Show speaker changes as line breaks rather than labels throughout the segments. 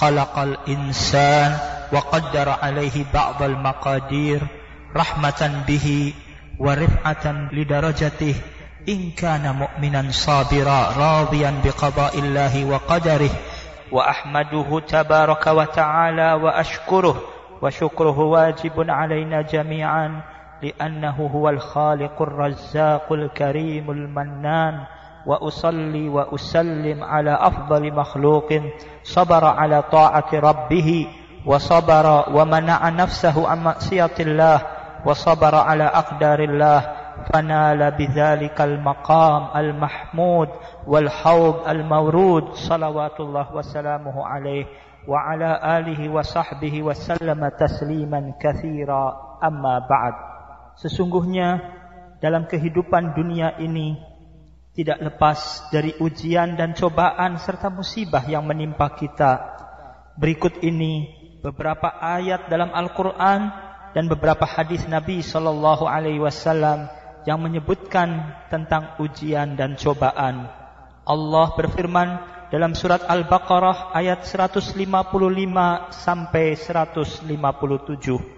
خلق الإنسان وقدر عليه بعض المقادير رحمة به ورفعة لدرجته إن كان مؤمنا صابرا راضيا بقضاء الله وقدره وأحمده تبارك وتعالى وأشكره وشكره واجب علينا جميعا لأنه هو الخالق الرزاق الكريم المنان. وأصلي وأسلم على أفضل مخلوق صبر على طاعة ربه وصبر ومنع نفسه عن معصية الله وصبر على أقدار الله فنال بذلك المقام المحمود والحوض المورود صلوات الله وسلامه عليه وعلى آله وصحبه وسلم تسليما كثيرا أما بعد Sesungguhnya dalam kehidupan dunia ini tidak lepas dari ujian dan cobaan serta musibah yang menimpa kita. Berikut ini beberapa ayat dalam Al-Quran dan beberapa hadis Nabi Sallallahu Alaihi Wasallam yang menyebutkan tentang ujian dan cobaan. Allah berfirman dalam surat Al-Baqarah ayat 155 sampai 157.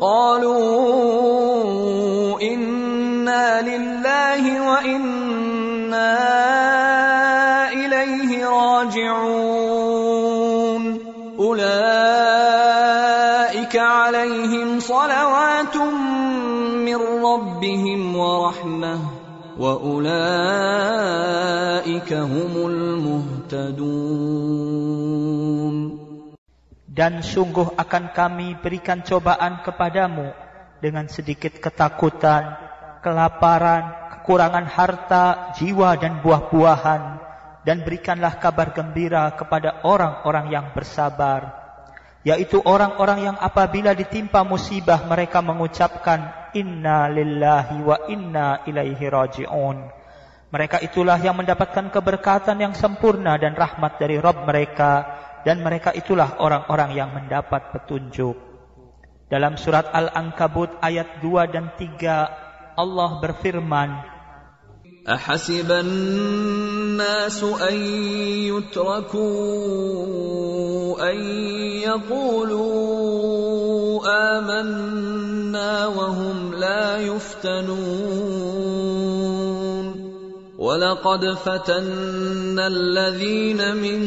قالوا إنا لله وإنا إليه راجعون اولئك عليهم صلوات من ربهم ورحمه واولئك هم
Dan sungguh akan kami berikan cobaan kepadamu dengan sedikit ketakutan, kelaparan, kekurangan harta, jiwa dan buah-buahan. Dan berikanlah kabar gembira kepada orang-orang yang bersabar. Yaitu orang-orang yang apabila ditimpa musibah mereka mengucapkan Inna lillahi wa inna ilaihi raji'un. Mereka itulah yang mendapatkan keberkatan yang sempurna dan rahmat dari Rabb mereka dan mereka itulah orang-orang yang mendapat petunjuk. Dalam surat Al-Ankabut ayat 2 dan 3 Allah berfirman
أحسب الناس أن يتركوا أن يقولوا آمنا وهم لا يفتنون ولقد فتنا الذين من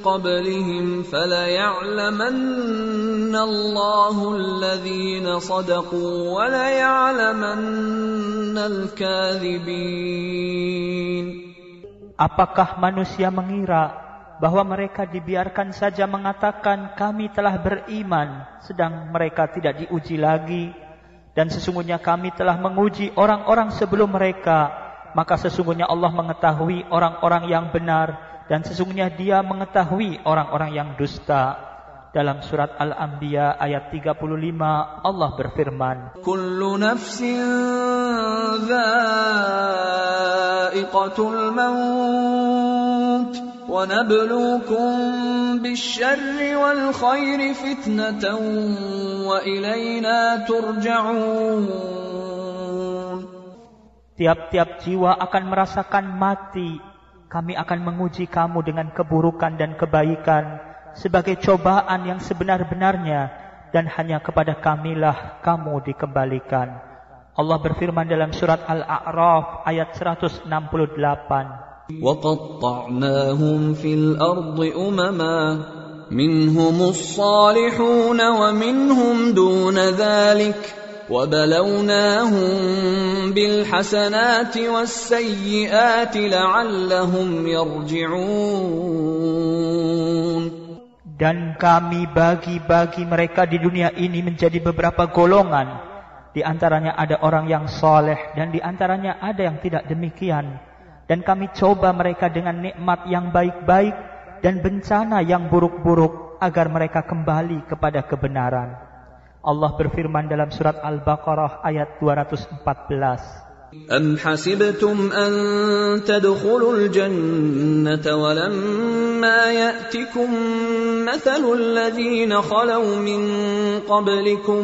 قبلهم فليعلمن الله الذين صدقوا وليعلمن الكاذبين
Apakah manusia mengira bahwa mereka dibiarkan saja mengatakan kami telah beriman sedang mereka tidak diuji lagi dan sesungguhnya kami telah menguji orang-orang sebelum mereka maka sesungguhnya Allah mengetahui orang-orang yang benar dan sesungguhnya dia mengetahui orang-orang yang dusta. Dalam surat Al-Anbiya ayat 35 Allah berfirman,
Kullu nafsin dha'iqatul maut wa nabluukum bisyarri wal khairi fitnatan wa ilayna turja'un
Tiap-tiap jiwa akan merasakan mati. Kami akan menguji kamu dengan keburukan dan kebaikan sebagai cobaan yang sebenar-benarnya dan hanya kepada kamilah kamu dikembalikan. Allah berfirman dalam surat Al-A'raf ayat 168.
وقطعناهم في الأرض أمما منهم الصالحون ومنهم دون ذلك وبلوناهم بالحسنات والسيئات لعلهم يرجعون
Dan kami bagi-bagi mereka di dunia ini menjadi beberapa golongan. Di antaranya ada orang yang soleh dan di antaranya ada yang tidak demikian. Dan kami coba mereka dengan nikmat yang baik-baik dan bencana yang buruk-buruk agar mereka kembali kepada kebenaran. Allah berfirman dalam surat Al-Baqarah ayat 214.
أم حسبتم أن تدخلوا الجنة ولما يأتكم مثل الذين خلوا من قبلكم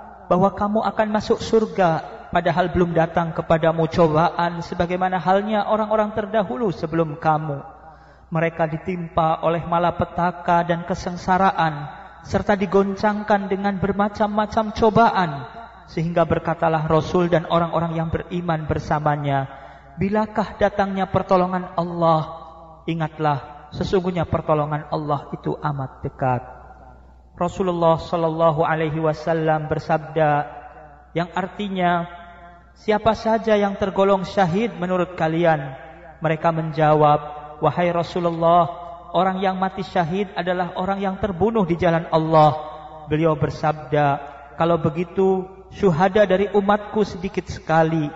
bahwa kamu akan masuk surga padahal belum datang kepadamu cobaan sebagaimana halnya orang-orang terdahulu sebelum kamu. Mereka ditimpa oleh malapetaka dan kesengsaraan serta digoncangkan dengan bermacam-macam cobaan sehingga berkatalah Rasul dan orang-orang yang beriman bersamanya, bilakah datangnya pertolongan Allah? Ingatlah, sesungguhnya pertolongan Allah itu amat dekat. Rasulullah Shallallahu Alaihi Wasallam bersabda, yang artinya Siapa saja yang tergolong syahid menurut kalian? Mereka menjawab, Wahai Rasulullah, orang yang mati syahid adalah orang yang terbunuh di jalan Allah. Beliau bersabda, kalau begitu syuhada dari umatku sedikit sekali.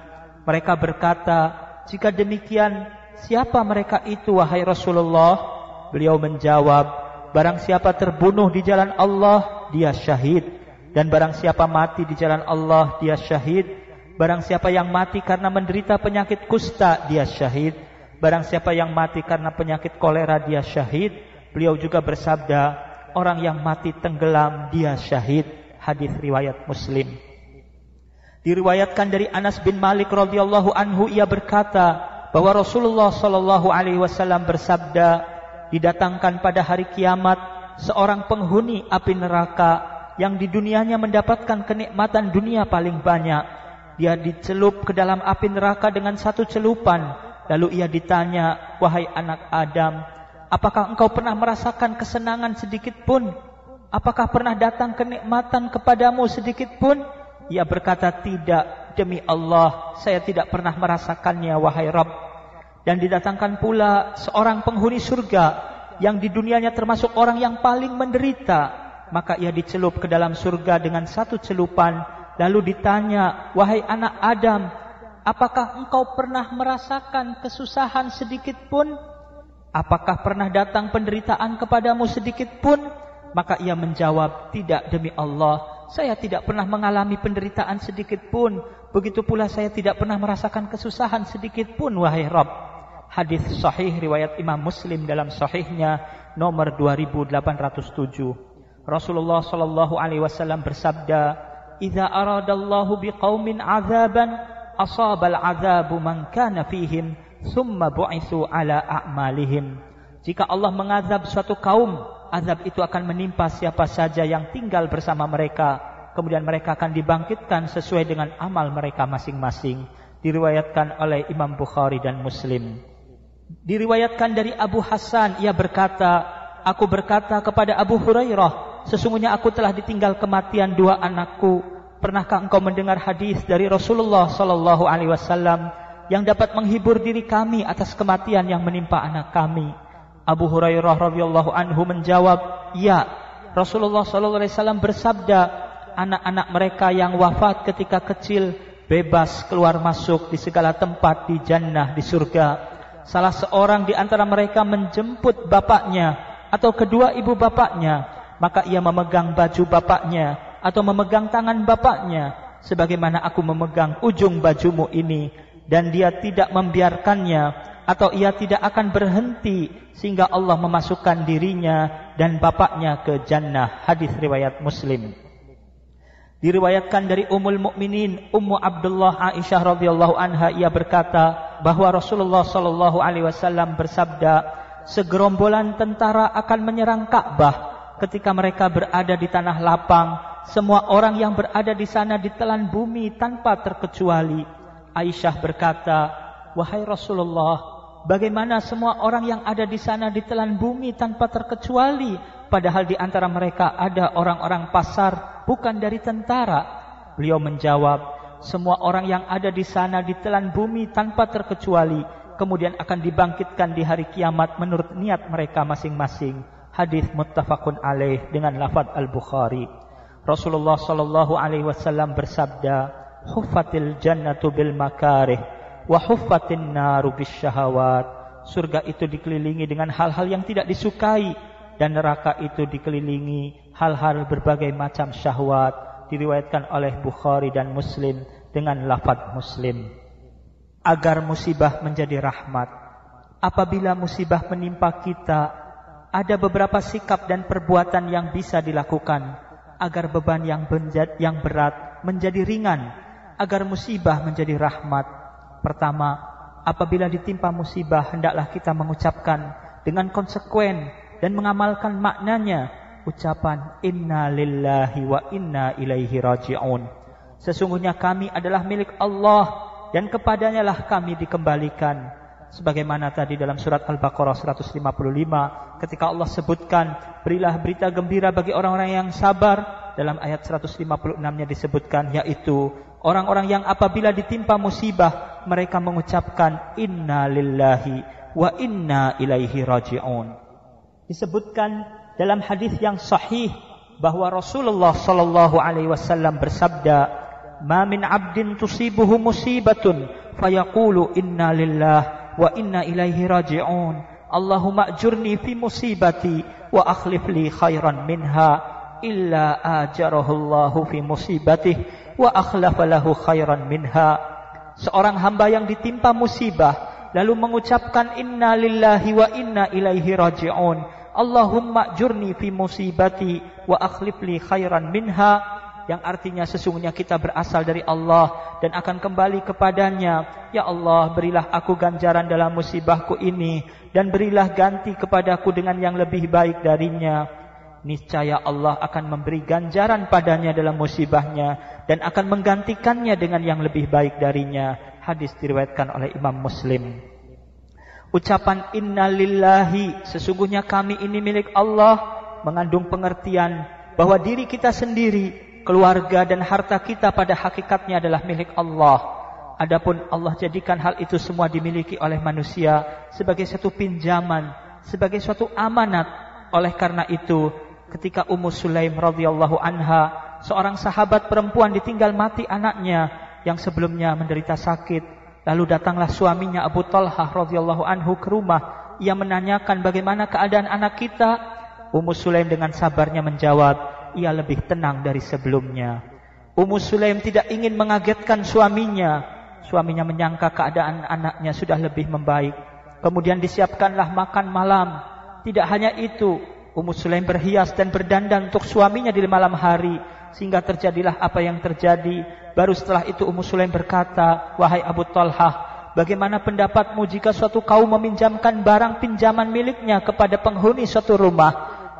Mereka berkata, jika demikian, siapa mereka itu wahai Rasulullah? Beliau menjawab, barang siapa terbunuh di jalan Allah, dia syahid. Dan barang siapa mati di jalan Allah, dia syahid. Barang siapa yang mati karena menderita penyakit kusta, dia syahid. Barang siapa yang mati karena penyakit kolera, dia syahid. Beliau juga bersabda, orang yang mati tenggelam, dia syahid. Hadis riwayat Muslim. Diriwayatkan dari Anas bin Malik radhiyallahu anhu ia berkata bahwa Rasulullah shallallahu alaihi wasallam bersabda, didatangkan pada hari kiamat seorang penghuni api neraka yang di dunianya mendapatkan kenikmatan dunia paling banyak dia dicelup ke dalam api neraka dengan satu celupan. Lalu ia ditanya, wahai anak Adam, apakah engkau pernah merasakan kesenangan sedikit pun? Apakah pernah datang kenikmatan kepadamu sedikit pun? Ia berkata, tidak, demi Allah, saya tidak pernah merasakannya, wahai Rabb. Dan didatangkan pula seorang penghuni surga yang di dunianya termasuk orang yang paling menderita. Maka ia dicelup ke dalam surga dengan satu celupan Lalu ditanya, wahai anak Adam, apakah engkau pernah merasakan kesusahan sedikit pun? Apakah pernah datang penderitaan kepadamu sedikit pun? Maka ia menjawab, tidak demi Allah, saya tidak pernah mengalami penderitaan sedikit pun. Begitu pula saya tidak pernah merasakan kesusahan sedikit pun, wahai Rabb. Hadis sahih riwayat Imam Muslim dalam sahihnya nomor 2807. Rasulullah Shallallahu alaihi wasallam bersabda, idza aradallahu biqaumin azaban asabal azabu man kana fihim thumma bu'itsu ala a'malihim. Jika Allah mengazab suatu kaum azab itu akan menimpa siapa saja yang tinggal bersama mereka. Kemudian mereka akan dibangkitkan sesuai dengan amal mereka masing-masing. Diriwayatkan oleh Imam Bukhari dan Muslim diriwayatkan dari Abu Hasan ia berkata aku berkata kepada Abu Hurairah Sesungguhnya aku telah ditinggal kematian dua anakku. Pernahkah engkau mendengar hadis dari Rasulullah sallallahu alaihi wasallam yang dapat menghibur diri kami atas kematian yang menimpa anak kami? Abu Hurairah radhiyallahu anhu menjawab, "Ya." Rasulullah sallallahu alaihi wasallam bersabda, "Anak-anak mereka yang wafat ketika kecil bebas keluar masuk di segala tempat di jannah di surga." Salah seorang di antara mereka menjemput bapaknya atau kedua ibu bapaknya. Maka ia memegang baju bapaknya atau memegang tangan bapaknya. Sebagaimana aku memegang ujung bajumu ini. Dan dia tidak membiarkannya atau ia tidak akan berhenti sehingga Allah memasukkan dirinya dan bapaknya ke jannah. Hadis riwayat Muslim diriwayatkan dari Ummul Mukminin Ummu Abdullah Aisyah radhiyallahu anha ia berkata bahwa Rasulullah sallallahu alaihi wasallam bersabda segerombolan tentara akan menyerang Ka'bah ketika mereka berada di tanah lapang, semua orang yang berada di sana ditelan bumi tanpa terkecuali. Aisyah berkata, "Wahai Rasulullah, bagaimana semua orang yang ada di sana ditelan bumi tanpa terkecuali, padahal di antara mereka ada orang-orang pasar bukan dari tentara?" Beliau menjawab, semua orang yang ada di sana ditelan bumi tanpa terkecuali, kemudian akan dibangkitkan di hari kiamat menurut niat mereka masing-masing. Hadis muttafaqun alaih dengan lafaz Al-Bukhari. Rasulullah sallallahu alaihi wasallam bersabda, "Huffatil jannatu bil makarih wa huffatin naru bis syahawat." Surga itu dikelilingi dengan hal-hal yang tidak disukai dan neraka itu dikelilingi hal-hal berbagai macam syahwat diriwayatkan oleh Bukhari dan Muslim dengan lafaz Muslim. Agar musibah menjadi rahmat. Apabila musibah menimpa kita ada beberapa sikap dan perbuatan yang bisa dilakukan agar beban yang yang berat menjadi ringan agar musibah menjadi rahmat. Pertama apabila ditimpa musibah hendaklah kita mengucapkan dengan konsekuen dan mengamalkan maknanya ucapan inna lillahi wa inna ilaihi raji'un. Sesungguhnya kami adalah milik Allah dan kepadanya lah kami dikembalikan. Sebagaimana tadi dalam surat Al-Baqarah 155 ketika Allah sebutkan berilah berita gembira bagi orang-orang yang sabar dalam ayat 156-nya disebutkan yaitu orang-orang yang apabila ditimpa musibah mereka mengucapkan inna lillahi wa inna ilaihi raji'un. Disebutkan dalam hadis yang sahih bahwa Rasulullah sallallahu alaihi wasallam bersabda, "Ma min 'abdin tusibuhu musibatun fayaqulu inna lillah wa inna ilaihi raji'un. Allahumma ajurni fi musibati wa akhlif li khairan minha illa ajarahu Allahu fi musibatihi wa akhlafa lahu khairan minha." Seorang hamba yang ditimpa musibah lalu mengucapkan inna lillahi wa inna ilaihi raji'un Allahumma jurni fi musibati wa akhlif li khairan minha yang artinya sesungguhnya kita berasal dari Allah dan akan kembali kepadanya. Ya Allah, berilah aku ganjaran dalam musibahku ini dan berilah ganti kepadaku dengan yang lebih baik darinya. Niscaya Allah akan memberi ganjaran padanya dalam musibahnya dan akan menggantikannya dengan yang lebih baik darinya. Hadis diriwayatkan oleh Imam Muslim. Ucapan innalillahi sesungguhnya kami ini milik Allah mengandung pengertian bahwa diri kita sendiri, keluarga dan harta kita pada hakikatnya adalah milik Allah. Adapun Allah jadikan hal itu semua dimiliki oleh manusia sebagai satu pinjaman, sebagai suatu amanat. Oleh karena itu, ketika Ummu Sulaim radhiyallahu anha, seorang sahabat perempuan ditinggal mati anaknya yang sebelumnya menderita sakit, Lalu datanglah suaminya Abu Talhah radhiyallahu anhu ke rumah. Ia menanyakan bagaimana keadaan anak kita. Ummu Sulaim dengan sabarnya menjawab, ia lebih tenang dari sebelumnya. Ummu Sulaim tidak ingin mengagetkan suaminya. Suaminya menyangka keadaan anaknya sudah lebih membaik. Kemudian disiapkanlah makan malam. Tidak hanya itu, Ummu Sulaim berhias dan berdandan untuk suaminya di malam hari sehingga terjadilah apa yang terjadi. Baru setelah itu Ummu Sulaim berkata, "Wahai Abu Talhah, bagaimana pendapatmu jika suatu kaum meminjamkan barang pinjaman miliknya kepada penghuni suatu rumah,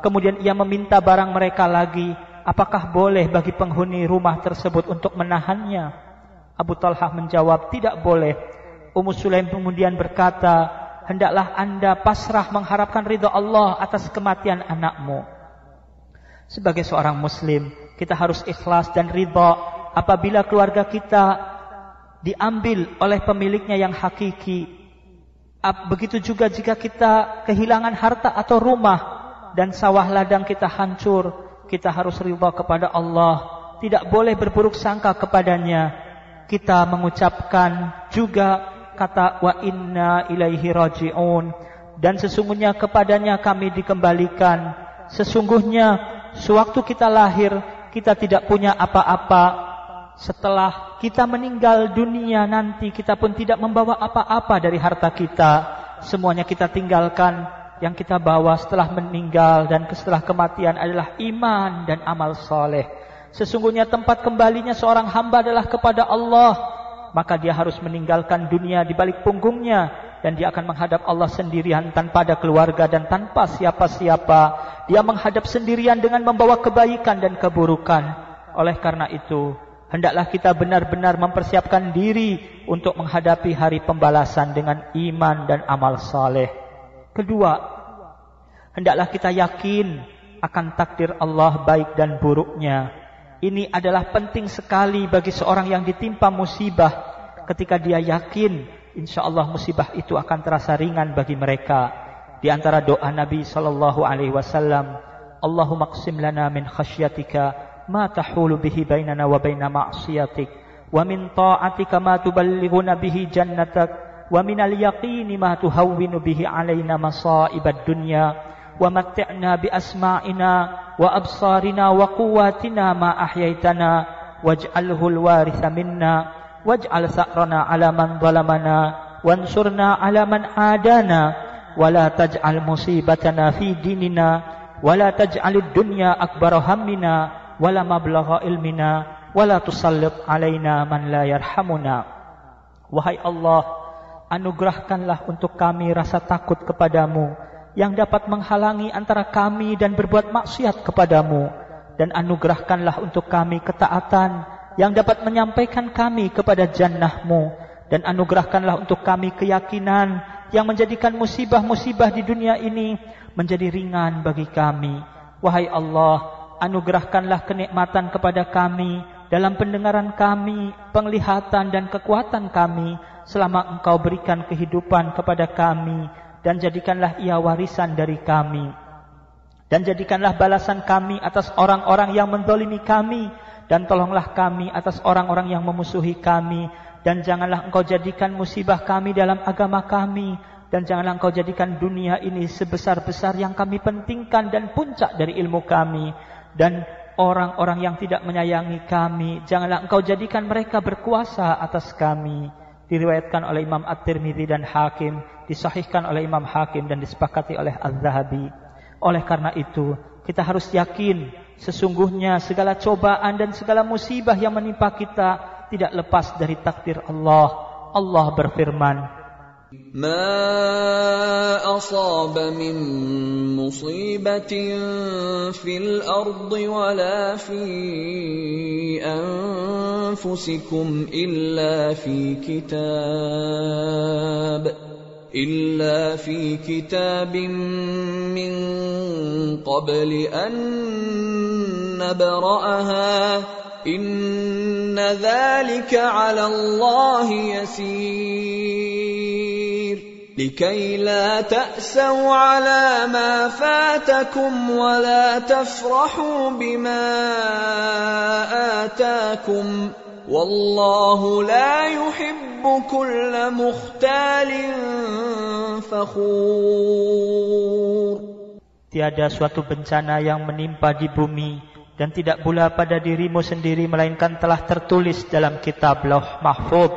kemudian ia meminta barang mereka lagi, apakah boleh bagi penghuni rumah tersebut untuk menahannya?" Abu Talhah menjawab, "Tidak boleh." Ummu Sulaim kemudian berkata, "Hendaklah Anda pasrah mengharapkan ridha Allah atas kematian anakmu." Sebagai seorang muslim, kita harus ikhlas dan ridha apabila keluarga kita diambil oleh pemiliknya yang hakiki. Begitu juga jika kita kehilangan harta atau rumah dan sawah ladang kita hancur, kita harus ridha kepada Allah. Tidak boleh berburuk sangka kepadanya. Kita mengucapkan juga kata wa inna ilaihi rajiun dan sesungguhnya kepadanya kami dikembalikan. Sesungguhnya sewaktu kita lahir kita tidak punya apa-apa. Setelah kita meninggal dunia nanti kita pun tidak membawa apa-apa dari harta kita. Semuanya kita tinggalkan. Yang kita bawa setelah meninggal dan setelah kematian adalah iman dan amal soleh. Sesungguhnya tempat kembalinya seorang hamba adalah kepada Allah. Maka dia harus meninggalkan dunia di balik punggungnya dan dia akan menghadap Allah sendirian tanpa ada keluarga dan tanpa siapa-siapa. Dia menghadap sendirian dengan membawa kebaikan dan keburukan. Oleh karena itu, hendaklah kita benar-benar mempersiapkan diri untuk menghadapi hari pembalasan dengan iman dan amal saleh. Kedua, hendaklah kita yakin akan takdir Allah baik dan buruknya. Ini adalah penting sekali bagi seorang yang ditimpa musibah ketika dia yakin insya Allah musibah itu akan terasa ringan bagi mereka. Di antara doa Nabi sallallahu alaihi wasallam, Allahumma qsim lana min khasyatika ma tahulu bihi bainana wa baina ma'siyatik wa min ta'atika ma tuballighuna bihi jannatak wa min al-yaqini ma tuhawwinu bihi alaina masa'ibad dunya wa matti'na bi asma'ina wa absarina wa quwwatina ma ahyaitana waj'alhu al-waritha minna waj'al sa'rana 'ala man zalamana wansurna 'ala man adana wa la taj'al musibatana fi dinina wa la taj'alid dunya akbar hammina wa la mablagha ilmina wa la tusallit 'alaina man la yarhamuna. Wahai Allah anugerahkanlah untuk kami rasa takut kepadamu yang dapat menghalangi antara kami dan berbuat maksiat kepadamu. Dan anugerahkanlah untuk kami ketaatan yang dapat menyampaikan kami kepada jannahmu dan anugerahkanlah untuk kami keyakinan yang menjadikan musibah-musibah di dunia ini menjadi ringan bagi kami. Wahai Allah, anugerahkanlah kenikmatan kepada kami dalam pendengaran kami, penglihatan dan kekuatan kami selama Engkau berikan kehidupan kepada kami dan jadikanlah ia warisan dari kami. Dan jadikanlah balasan kami atas orang-orang yang mendolimi kami dan tolonglah kami atas orang-orang yang memusuhi kami. Dan janganlah engkau jadikan musibah kami dalam agama kami. Dan janganlah engkau jadikan dunia ini sebesar-besar yang kami pentingkan dan puncak dari ilmu kami. Dan orang-orang yang tidak menyayangi kami janganlah engkau jadikan mereka berkuasa atas kami. Diriwayatkan oleh Imam At-Tirmidzi dan Hakim disahihkan oleh Imam Hakim dan disepakati oleh Az-Zahabi. Oleh karena itu kita harus yakin Sesungguhnya segala cobaan dan segala musibah yang menimpa kita tidak lepas dari takdir Allah. Allah berfirman,
ما أصاب من مصيبة في الأرض ولا في أنفسكم إلا في كتاب إلا في كتاب من قبل أن نبرأها إن ذلك على الله يسير لكي لا تأسوا على ما فاتكم ولا تفرحوا بما آتاكم ۖ Wallahu la yuhibbu kulla mukhtalin fakhur.
Tiada suatu bencana yang menimpa di bumi dan tidak pula pada dirimu sendiri melainkan telah tertulis dalam kitab Lauh Mahfud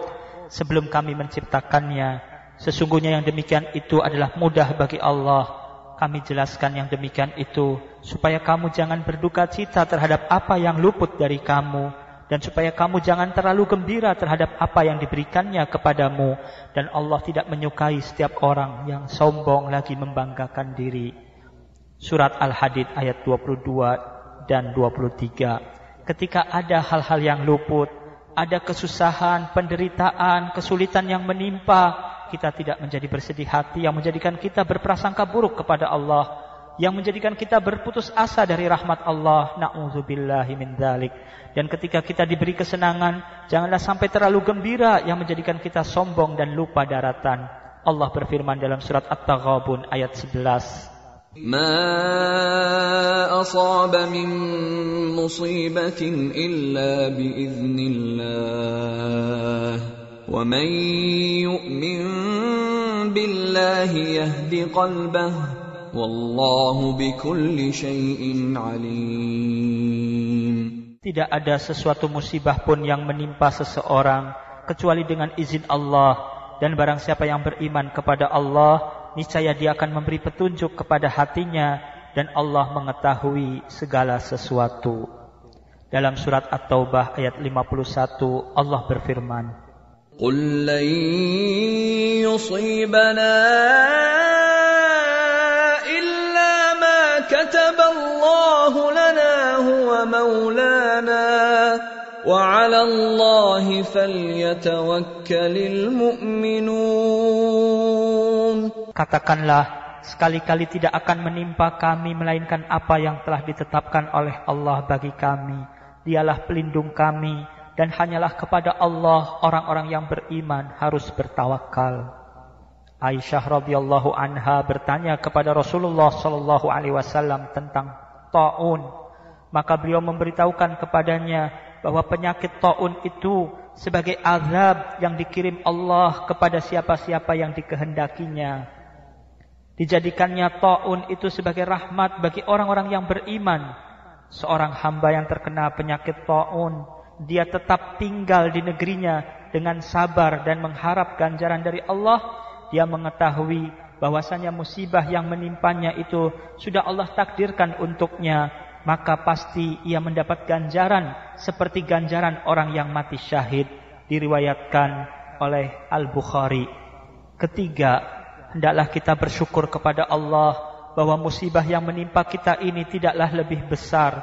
sebelum kami menciptakannya. Sesungguhnya yang demikian itu adalah mudah bagi Allah. Kami jelaskan yang demikian itu supaya kamu jangan berduka cita terhadap apa yang luput dari kamu dan supaya kamu jangan terlalu gembira terhadap apa yang diberikannya kepadamu dan Allah tidak menyukai setiap orang yang sombong lagi membanggakan diri. Surat Al-Hadid ayat 22 dan 23. Ketika ada hal-hal yang luput, ada kesusahan, penderitaan, kesulitan yang menimpa, kita tidak menjadi bersedih hati yang menjadikan kita berprasangka buruk kepada Allah yang menjadikan kita berputus asa dari rahmat Allah. Nauzubillahi min dzalik. Dan ketika kita diberi kesenangan, janganlah sampai terlalu gembira yang menjadikan kita sombong dan lupa daratan. Allah berfirman dalam surat At-Taghabun ayat 11.
ما أصاب من مصيبة إلا بإذن الله ومن يؤمن بالله يهد قلبه Wallahu bikulli syai'in alim.
Tidak ada sesuatu musibah pun yang menimpa seseorang kecuali dengan izin Allah dan barang siapa yang beriman kepada Allah niscaya dia akan memberi petunjuk kepada hatinya dan Allah mengetahui segala sesuatu. Dalam surat At-Taubah ayat 51 Allah berfirman
Qul lan yusibana وعلى الله فليتوكل المؤمنون
Katakanlah sekali-kali tidak akan menimpa kami melainkan apa yang telah ditetapkan oleh Allah bagi kami. Dialah pelindung kami dan hanyalah kepada Allah orang-orang yang beriman harus bertawakal. Aisyah radhiyallahu anha bertanya kepada Rasulullah sallallahu alaihi wasallam tentang taun. Maka beliau memberitahukan kepadanya bahwa penyakit taun itu sebagai azab yang dikirim Allah kepada siapa-siapa yang dikehendakinya. Dijadikannya taun itu sebagai rahmat bagi orang-orang yang beriman. Seorang hamba yang terkena penyakit taun, dia tetap tinggal di negerinya dengan sabar dan mengharap ganjaran dari Allah. Dia mengetahui bahwasanya musibah yang menimpanya itu sudah Allah takdirkan untuknya, maka pasti ia mendapat ganjaran seperti ganjaran orang yang mati syahid diriwayatkan oleh Al-Bukhari. Ketiga, hendaklah kita bersyukur kepada Allah bahwa musibah yang menimpa kita ini tidaklah lebih besar.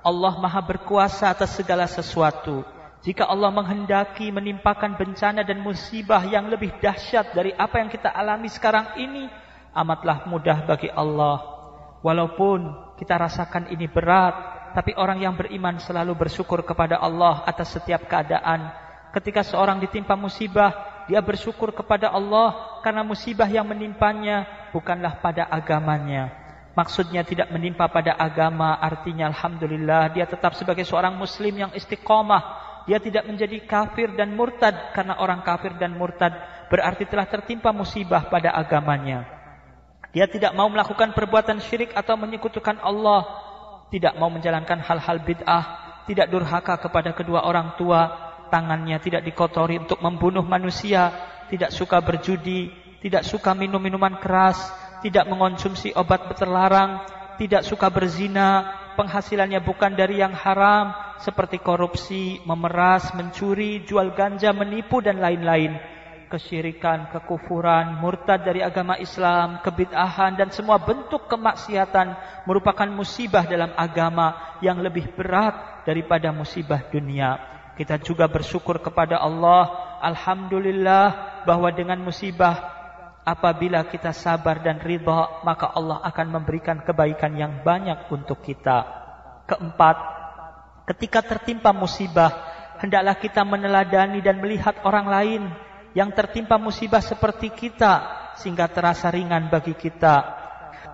Allah Maha berkuasa atas segala sesuatu. Jika Allah menghendaki menimpakan bencana dan musibah yang lebih dahsyat dari apa yang kita alami sekarang ini, amatlah mudah bagi Allah. Walaupun kita rasakan ini berat, tapi orang yang beriman selalu bersyukur kepada Allah atas setiap keadaan. Ketika seorang ditimpa musibah, dia bersyukur kepada Allah karena musibah yang menimpanya bukanlah pada agamanya. Maksudnya tidak menimpa pada agama artinya Alhamdulillah dia tetap sebagai seorang muslim yang istiqomah. Dia tidak menjadi kafir dan murtad karena orang kafir dan murtad berarti telah tertimpa musibah pada agamanya. Dia tidak mau melakukan perbuatan syirik atau menyekutukan Allah. Tidak mau menjalankan hal-hal bid'ah. Tidak durhaka kepada kedua orang tua. Tangannya tidak dikotori untuk membunuh manusia, tidak suka berjudi, tidak suka minum minuman keras, tidak mengonsumsi obat terlarang, tidak suka berzina, penghasilannya bukan dari yang haram. Seperti korupsi, memeras, mencuri, jual ganja, menipu dan lain-lain. Kesyirikan, kekufuran, murtad dari agama Islam, kebid'ahan dan semua bentuk kemaksiatan merupakan musibah dalam agama yang lebih berat daripada musibah dunia. Kita juga bersyukur kepada Allah Alhamdulillah bahwa dengan musibah Apabila kita sabar dan ridha Maka Allah akan memberikan kebaikan yang banyak untuk kita Keempat Ketika tertimpa musibah Hendaklah kita meneladani dan melihat orang lain Yang tertimpa musibah seperti kita Sehingga terasa ringan bagi kita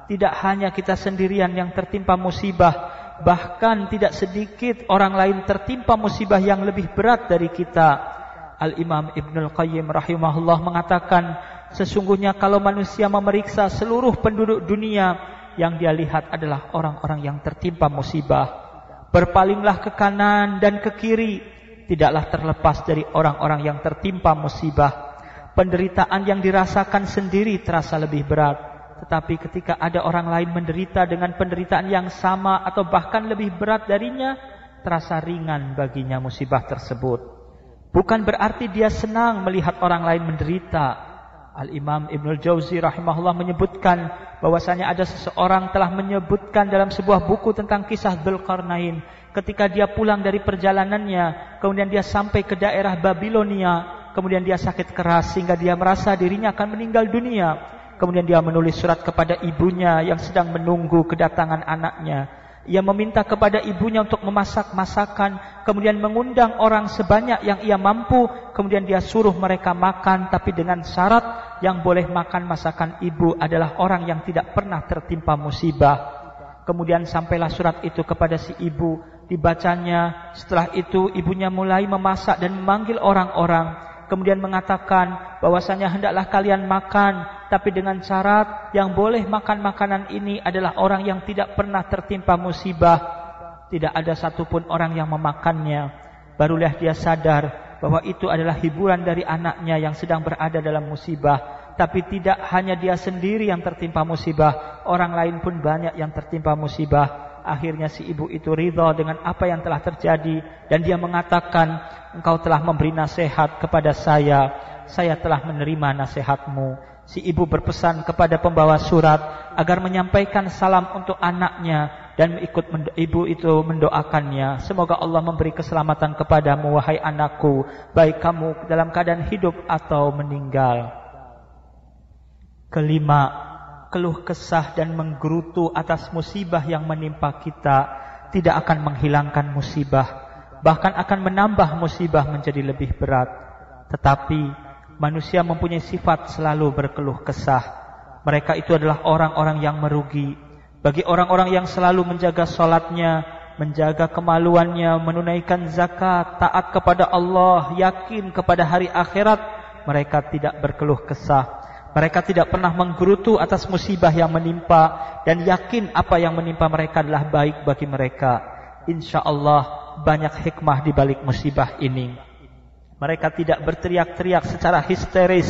Tidak hanya kita sendirian yang tertimpa musibah bahkan tidak sedikit orang lain tertimpa musibah yang lebih berat dari kita. Al-Imam Ibnul Qayyim rahimahullah mengatakan, sesungguhnya kalau manusia memeriksa seluruh penduduk dunia, yang dia lihat adalah orang-orang yang tertimpa musibah. Berpalinglah ke kanan dan ke kiri, tidaklah terlepas dari orang-orang yang tertimpa musibah. Penderitaan yang dirasakan sendiri terasa lebih berat. Tetapi ketika ada orang lain menderita dengan penderitaan yang sama atau bahkan lebih berat darinya, terasa ringan baginya musibah tersebut. Bukan berarti dia senang melihat orang lain menderita. Al-Imam Ibn Jauzi rahimahullah menyebutkan bahwasanya ada seseorang telah menyebutkan dalam sebuah buku tentang kisah Dzulqarnain ketika dia pulang dari perjalanannya kemudian dia sampai ke daerah Babilonia kemudian dia sakit keras sehingga dia merasa dirinya akan meninggal dunia Kemudian dia menulis surat kepada ibunya yang sedang menunggu kedatangan anaknya. Ia meminta kepada ibunya untuk memasak masakan, kemudian mengundang orang sebanyak yang ia mampu, kemudian dia suruh mereka makan tapi dengan syarat yang boleh makan masakan ibu adalah orang yang tidak pernah tertimpa musibah. Kemudian sampailah surat itu kepada si ibu, dibacanya. Setelah itu ibunya mulai memasak dan memanggil orang-orang kemudian mengatakan bahwasanya hendaklah kalian makan tapi dengan syarat yang boleh makan makanan ini adalah orang yang tidak pernah tertimpa musibah. Tidak ada satupun orang yang memakannya. Barulah dia sadar bahwa itu adalah hiburan dari anaknya yang sedang berada dalam musibah. Tapi tidak hanya dia sendiri yang tertimpa musibah. Orang lain pun banyak yang tertimpa musibah. Akhirnya si ibu itu ridha dengan apa yang telah terjadi. Dan dia mengatakan, "Engkau telah memberi nasihat kepada saya, saya telah menerima nasihatmu." Si ibu berpesan kepada pembawa surat agar menyampaikan salam untuk anaknya dan ikut ibu itu mendoakannya. Semoga Allah memberi keselamatan kepadamu wahai anakku, baik kamu dalam keadaan hidup atau meninggal. Kelima, keluh kesah dan menggerutu atas musibah yang menimpa kita tidak akan menghilangkan musibah. bahkan akan menambah musibah menjadi lebih berat. Tetapi manusia mempunyai sifat selalu berkeluh kesah. Mereka itu adalah orang-orang yang merugi. Bagi orang-orang yang selalu menjaga solatnya, menjaga kemaluannya, menunaikan zakat, taat kepada Allah, yakin kepada hari akhirat, mereka tidak berkeluh kesah. Mereka tidak pernah menggerutu atas musibah yang menimpa dan yakin apa yang menimpa mereka adalah baik bagi mereka. Insya Allah banyak hikmah di balik musibah ini. Mereka tidak berteriak-teriak secara histeris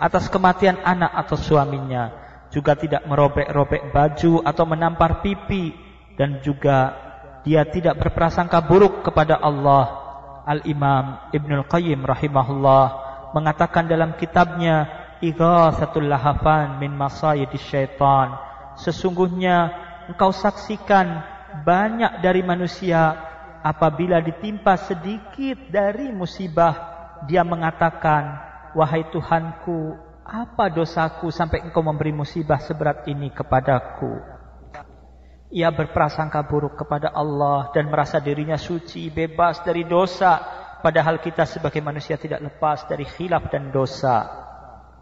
atas kematian anak atau suaminya. Juga tidak merobek-robek baju atau menampar pipi. Dan juga dia tidak berprasangka buruk kepada Allah. Al-Imam Ibnul Qayyim rahimahullah mengatakan dalam kitabnya ighathatul lahafan min masayidis syaitan. Sesungguhnya engkau saksikan banyak dari manusia apabila ditimpa sedikit dari musibah dia mengatakan wahai Tuhanku apa dosaku sampai engkau memberi musibah seberat ini kepadaku ia berprasangka buruk kepada Allah dan merasa dirinya suci bebas dari dosa padahal kita sebagai manusia tidak lepas dari khilaf dan dosa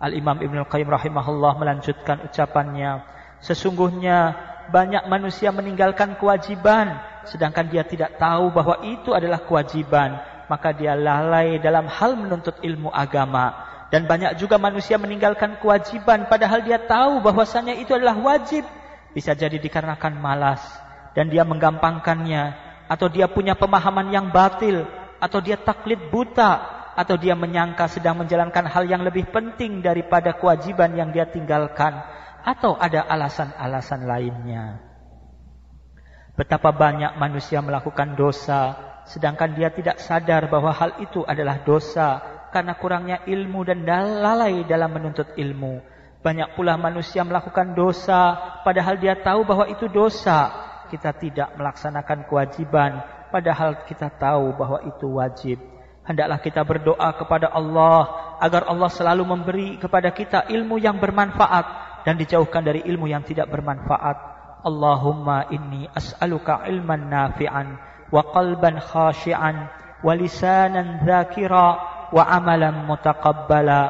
Al-Imam Ibn Al-Qayyim rahimahullah melanjutkan ucapannya. Sesungguhnya banyak manusia meninggalkan kewajiban. Sedangkan dia tidak tahu bahwa itu adalah kewajiban. Maka dia lalai dalam hal menuntut ilmu agama. Dan banyak juga manusia meninggalkan kewajiban. Padahal dia tahu bahwasanya itu adalah wajib. Bisa jadi dikarenakan malas. Dan dia menggampangkannya. Atau dia punya pemahaman yang batil. Atau dia taklid buta atau dia menyangka sedang menjalankan hal yang lebih penting daripada kewajiban yang dia tinggalkan atau ada alasan-alasan lainnya. Betapa banyak manusia melakukan dosa sedangkan dia tidak sadar bahwa hal itu adalah dosa karena kurangnya ilmu dan lalai dalam menuntut ilmu. Banyak pula manusia melakukan dosa padahal dia tahu bahwa itu dosa. Kita tidak melaksanakan kewajiban padahal kita tahu bahwa itu wajib. Hendaklah kita berdoa kepada Allah agar Allah selalu memberi kepada kita ilmu yang bermanfaat dan dijauhkan dari ilmu yang tidak bermanfaat. Allahumma inni as'aluka ilman nafi'an wa qalban khashi'an wa lisanan dzakira wa amalan mutaqabbala.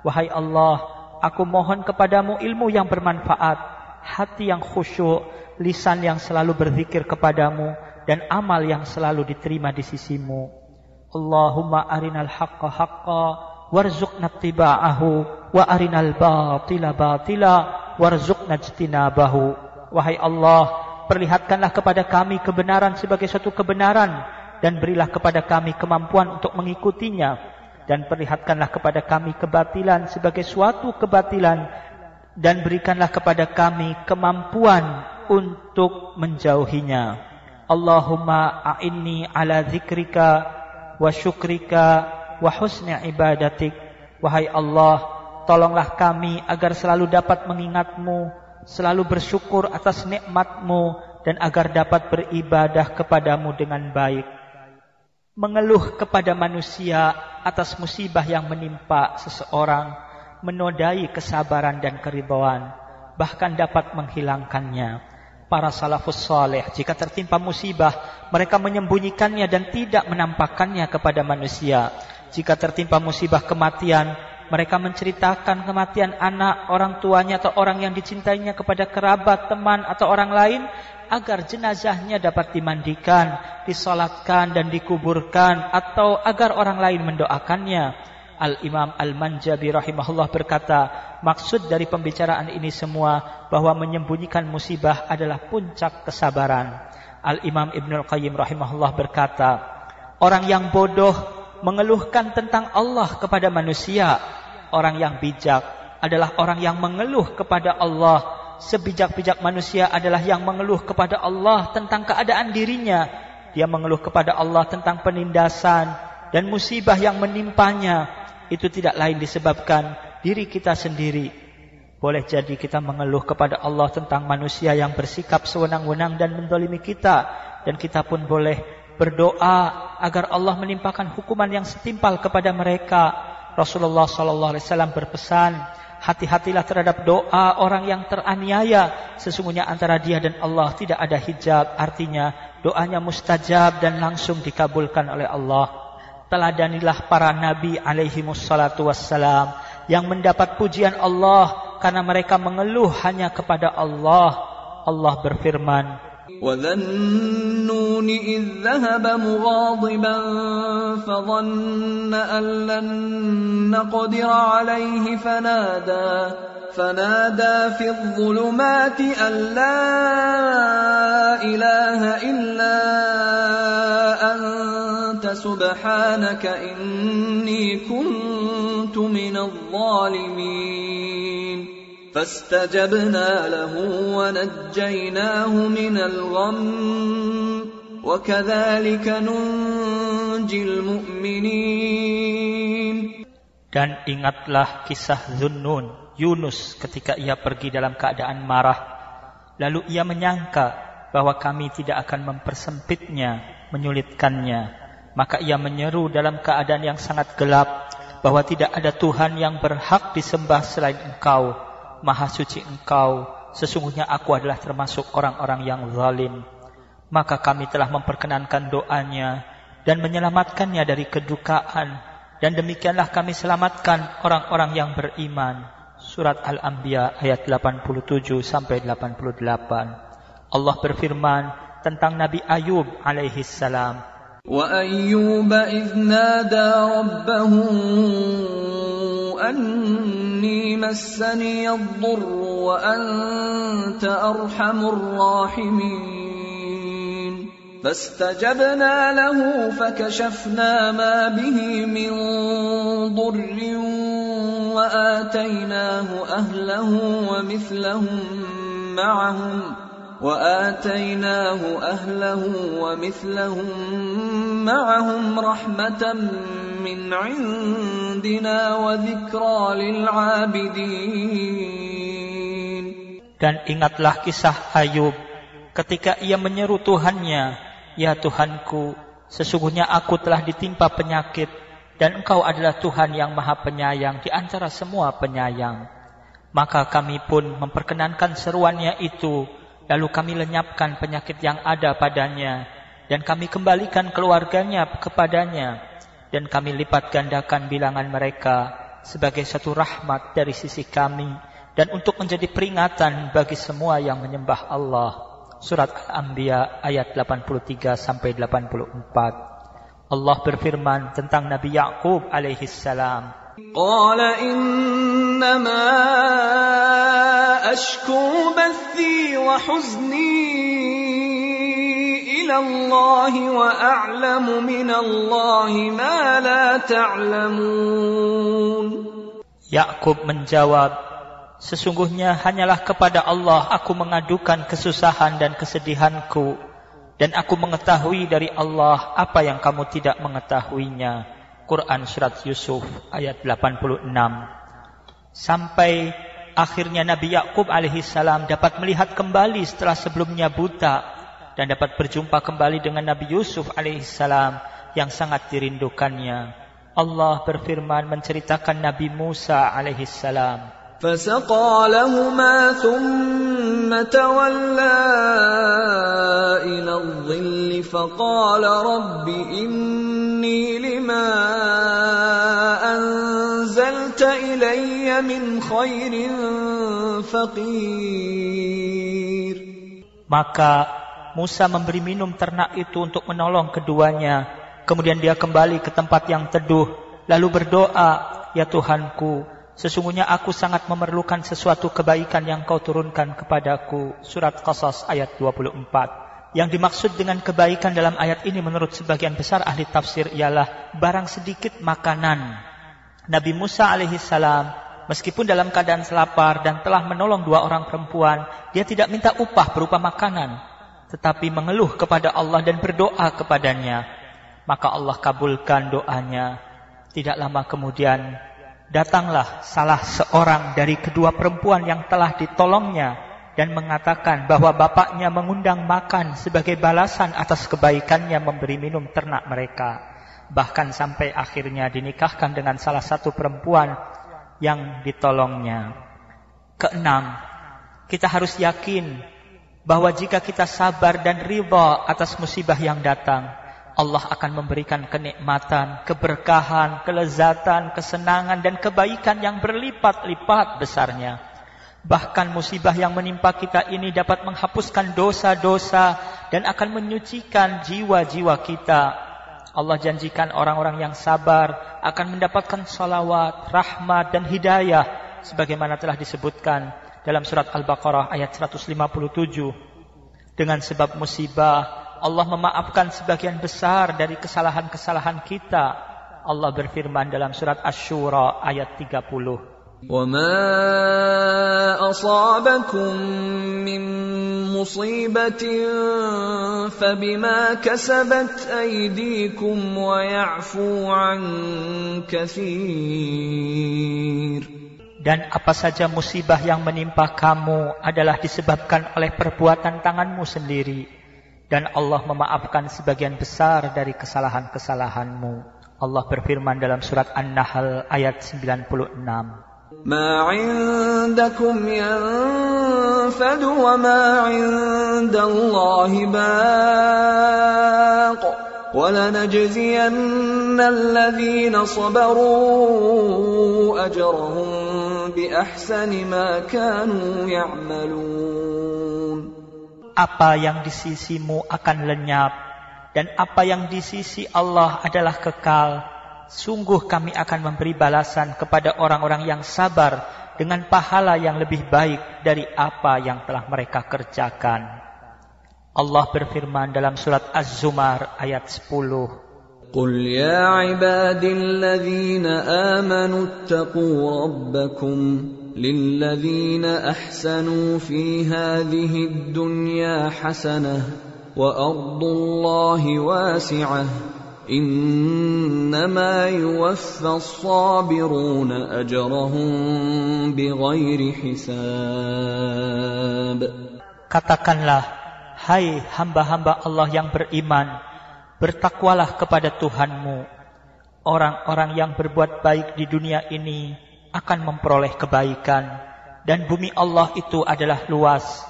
Wahai Allah, aku mohon kepadamu ilmu yang bermanfaat, hati yang khusyuk, lisan yang selalu berzikir kepadamu dan amal yang selalu diterima di sisimu. Allahumma arinal haqqa haqqa warzuqna tiba'ahu wa arinal batila batila warzuqna jtinabahu. Wahai Allah, perlihatkanlah kepada kami kebenaran sebagai suatu kebenaran dan berilah kepada kami kemampuan untuk mengikutinya dan perlihatkanlah kepada kami kebatilan sebagai suatu kebatilan dan berikanlah kepada kami kemampuan untuk menjauhinya. Allahumma a'inni ala zikrika wa syukrika wa husni ibadatik. Wahai Allah, tolonglah kami agar selalu dapat mengingatmu, selalu bersyukur atas nikmatmu, dan agar dapat beribadah kepadamu dengan baik. Mengeluh kepada manusia atas musibah yang menimpa seseorang, menodai kesabaran dan keridhaan, bahkan dapat menghilangkannya para salafus saleh jika tertimpa musibah mereka menyembunyikannya dan tidak menampakkannya kepada manusia jika tertimpa musibah kematian mereka menceritakan kematian anak, orang tuanya atau orang yang dicintainya kepada kerabat, teman atau orang lain agar jenazahnya dapat dimandikan, disolatkan dan dikuburkan atau agar orang lain mendoakannya. Al-Imam Al-Manjabi rahimahullah berkata, maksud dari pembicaraan ini semua bahwa menyembunyikan musibah adalah puncak kesabaran. Al-Imam Ibnul Qayyim rahimahullah berkata, orang yang bodoh mengeluhkan tentang Allah kepada manusia. Orang yang bijak adalah orang yang mengeluh kepada Allah. Sebijak-bijak manusia adalah yang mengeluh kepada Allah tentang keadaan dirinya. Dia mengeluh kepada Allah tentang penindasan dan musibah yang menimpanya itu tidak lain disebabkan diri kita sendiri. Boleh jadi kita mengeluh kepada Allah tentang manusia yang bersikap sewenang-wenang dan mendolimi kita. Dan kita pun boleh berdoa agar Allah menimpakan hukuman yang setimpal kepada mereka. Rasulullah sallallahu alaihi wasallam berpesan, hati-hatilah terhadap doa orang yang teraniaya. Sesungguhnya antara dia dan Allah tidak ada hijab, artinya doanya mustajab dan langsung dikabulkan oleh Allah. Teladanilah para nabi alaihi wassalatu wassalam yang mendapat pujian Allah karena mereka mengeluh hanya kepada Allah. Allah berfirman,
وذا النون إذ ذهب مغاضبا فظن أن لن نقدر عليه فنادى فنادى في الظلمات أن لا إله إلا أنت سبحانك إني كنت من الظالمين. فاستجبنا له ونجيناه من الغم وكذلك ننجي المؤمنين
Dan ingatlah kisah Zunnun, Yunus ketika ia pergi dalam keadaan marah. Lalu ia menyangka bahwa kami tidak akan mempersempitnya, menyulitkannya. Maka ia menyeru dalam keadaan yang sangat gelap bahwa tidak ada Tuhan yang berhak disembah selain engkau. Maha suci engkau, sesungguhnya aku adalah termasuk orang-orang yang zalim. Maka kami telah memperkenankan doanya dan menyelamatkannya dari kedukaan. Dan demikianlah kami selamatkan orang-orang yang beriman. Surat Al-Anbiya ayat 87 sampai 88. Allah berfirman tentang Nabi Ayub alaihi salam.
وأيوب إذ نادى ربه أني مسني الضر وأنت أرحم الراحمين. فاستجبنا له فكشفنا ما به من ضر وآتيناه أهله ومثلهم معهم. وآتيناه أهله ومثلهم معهم رحمة من عندنا وذكرى للعابدين
Dan ingatlah kisah Ayub ketika ia menyeru Tuhannya, Ya Tuhanku, sesungguhnya aku telah ditimpa penyakit dan engkau adalah Tuhan yang maha penyayang di antara semua penyayang. Maka kami pun memperkenankan seruannya itu, lalu kami lenyapkan penyakit yang ada padanya, dan kami kembalikan keluarganya kepadanya, dan kami lipat gandakan bilangan mereka sebagai satu rahmat dari sisi kami, dan untuk menjadi peringatan bagi semua yang menyembah Allah. Surat Al-Anbiya ayat 83 sampai 84. Allah berfirman tentang Nabi Yakub alaihi salam.
Qala innama.
Yakub menjawab, Sesungguhnya hanyalah kepada Allah aku mengadukan kesusahan dan kesedihanku dan aku mengetahui dari Allah apa yang kamu tidak mengetahuinya. Quran Surat Yusuf ayat 86. Sampai akhirnya Nabi Yakub alaihissalam dapat melihat kembali setelah sebelumnya buta. Dan dapat berjumpa kembali dengan Nabi Yusuf alaihissalam yang sangat dirindukannya. Allah berfirman menceritakan Nabi Musa alaihissalam.
فسقى لهما ثم تولى إلى الظل فقال رب إني لما أنزلت إلي من خير فقير
Maka Musa memberi minum ternak itu untuk menolong keduanya. Kemudian dia kembali ke tempat yang teduh. Lalu berdoa, Ya Tuhanku, sesungguhnya aku sangat memerlukan sesuatu kebaikan yang kau turunkan kepadaku. Surat Qasas ayat 24. Yang dimaksud dengan kebaikan dalam ayat ini menurut sebagian besar ahli tafsir ialah barang sedikit makanan. Nabi Musa alaihissalam meskipun dalam keadaan selapar dan telah menolong dua orang perempuan, dia tidak minta upah berupa makanan, tetapi mengeluh kepada Allah dan berdoa kepadanya. Maka Allah kabulkan doanya. Tidak lama kemudian datanglah salah seorang dari kedua perempuan yang telah ditolongnya dan mengatakan bahwa bapaknya mengundang makan sebagai balasan atas kebaikannya memberi minum ternak mereka. bahkan sampai akhirnya dinikahkan dengan salah satu perempuan yang ditolongnya. Keenam, kita harus yakin bahwa jika kita sabar dan riba atas musibah yang datang, Allah akan memberikan kenikmatan, keberkahan, kelezatan, kesenangan dan kebaikan yang berlipat-lipat besarnya. Bahkan musibah yang menimpa kita ini dapat menghapuskan dosa-dosa dan akan menyucikan jiwa-jiwa kita. Allah janjikan orang-orang yang sabar akan mendapatkan salawat, rahmat dan hidayah sebagaimana telah disebutkan dalam surat Al-Baqarah ayat 157. Dengan sebab musibah, Allah memaafkan sebagian besar dari kesalahan-kesalahan kita. Allah berfirman dalam surat Asy-Syura ayat 30.
وما اصابكم من مصيبه فبما كسبت ايديكم ويعفو عن كثير
Dan apa saja musibah yang menimpa kamu adalah disebabkan oleh perbuatan tanganmu sendiri. Dan Allah memaafkan sebagian besar dari kesalahan-kesalahanmu. Allah berfirman dalam surat An-Nahl ayat 96.
ما عندكم ينفد وما عند الله باق ولنجزين الذين صبروا أجرهم بأحسن ما كانوا يعملون.
Apa yang di sisimu akan lenyap dan apa yang di sisi Allah adalah kekal. sungguh kami akan memberi balasan kepada orang-orang yang sabar dengan pahala yang lebih baik dari apa yang telah mereka kerjakan. Allah berfirman dalam surat Az-Zumar ayat 10.
قل يا عبادي الذين آمنوا اتقوا ربكم للذين أحسنوا في هذه الدنيا حسنة وأرض الله واسعة إنما يوفى الصابرون أجرهم بغير حساب
Katakanlah, hai hamba-hamba Allah yang beriman, bertakwalah kepada Tuhanmu. Orang-orang yang berbuat baik di dunia ini akan memperoleh kebaikan, dan bumi Allah itu adalah luas.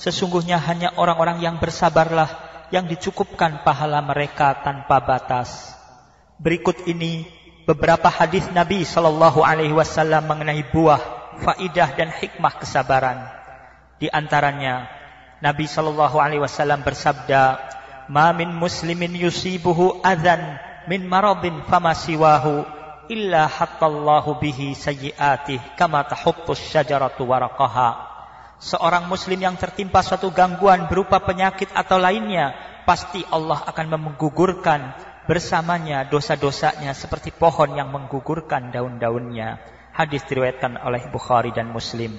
Sesungguhnya hanya orang-orang yang bersabarlah yang dicukupkan pahala mereka tanpa batas. Berikut ini beberapa hadis Nabi Shallallahu Alaihi Wasallam mengenai buah, faidah dan hikmah kesabaran. Di antaranya Nabi Shallallahu Alaihi Wasallam bersabda, "Ma min muslimin yusibuhu adzan min maradin fama siwahu illa hattallahu bihi sayyiatih kama tahuttus syajaratu waraqaha." Seorang muslim yang tertimpa suatu gangguan berupa penyakit atau lainnya, pasti Allah akan menggugurkan bersamanya dosa-dosanya seperti pohon yang menggugurkan daun-daunnya. Hadis diriwayatkan oleh Bukhari dan Muslim.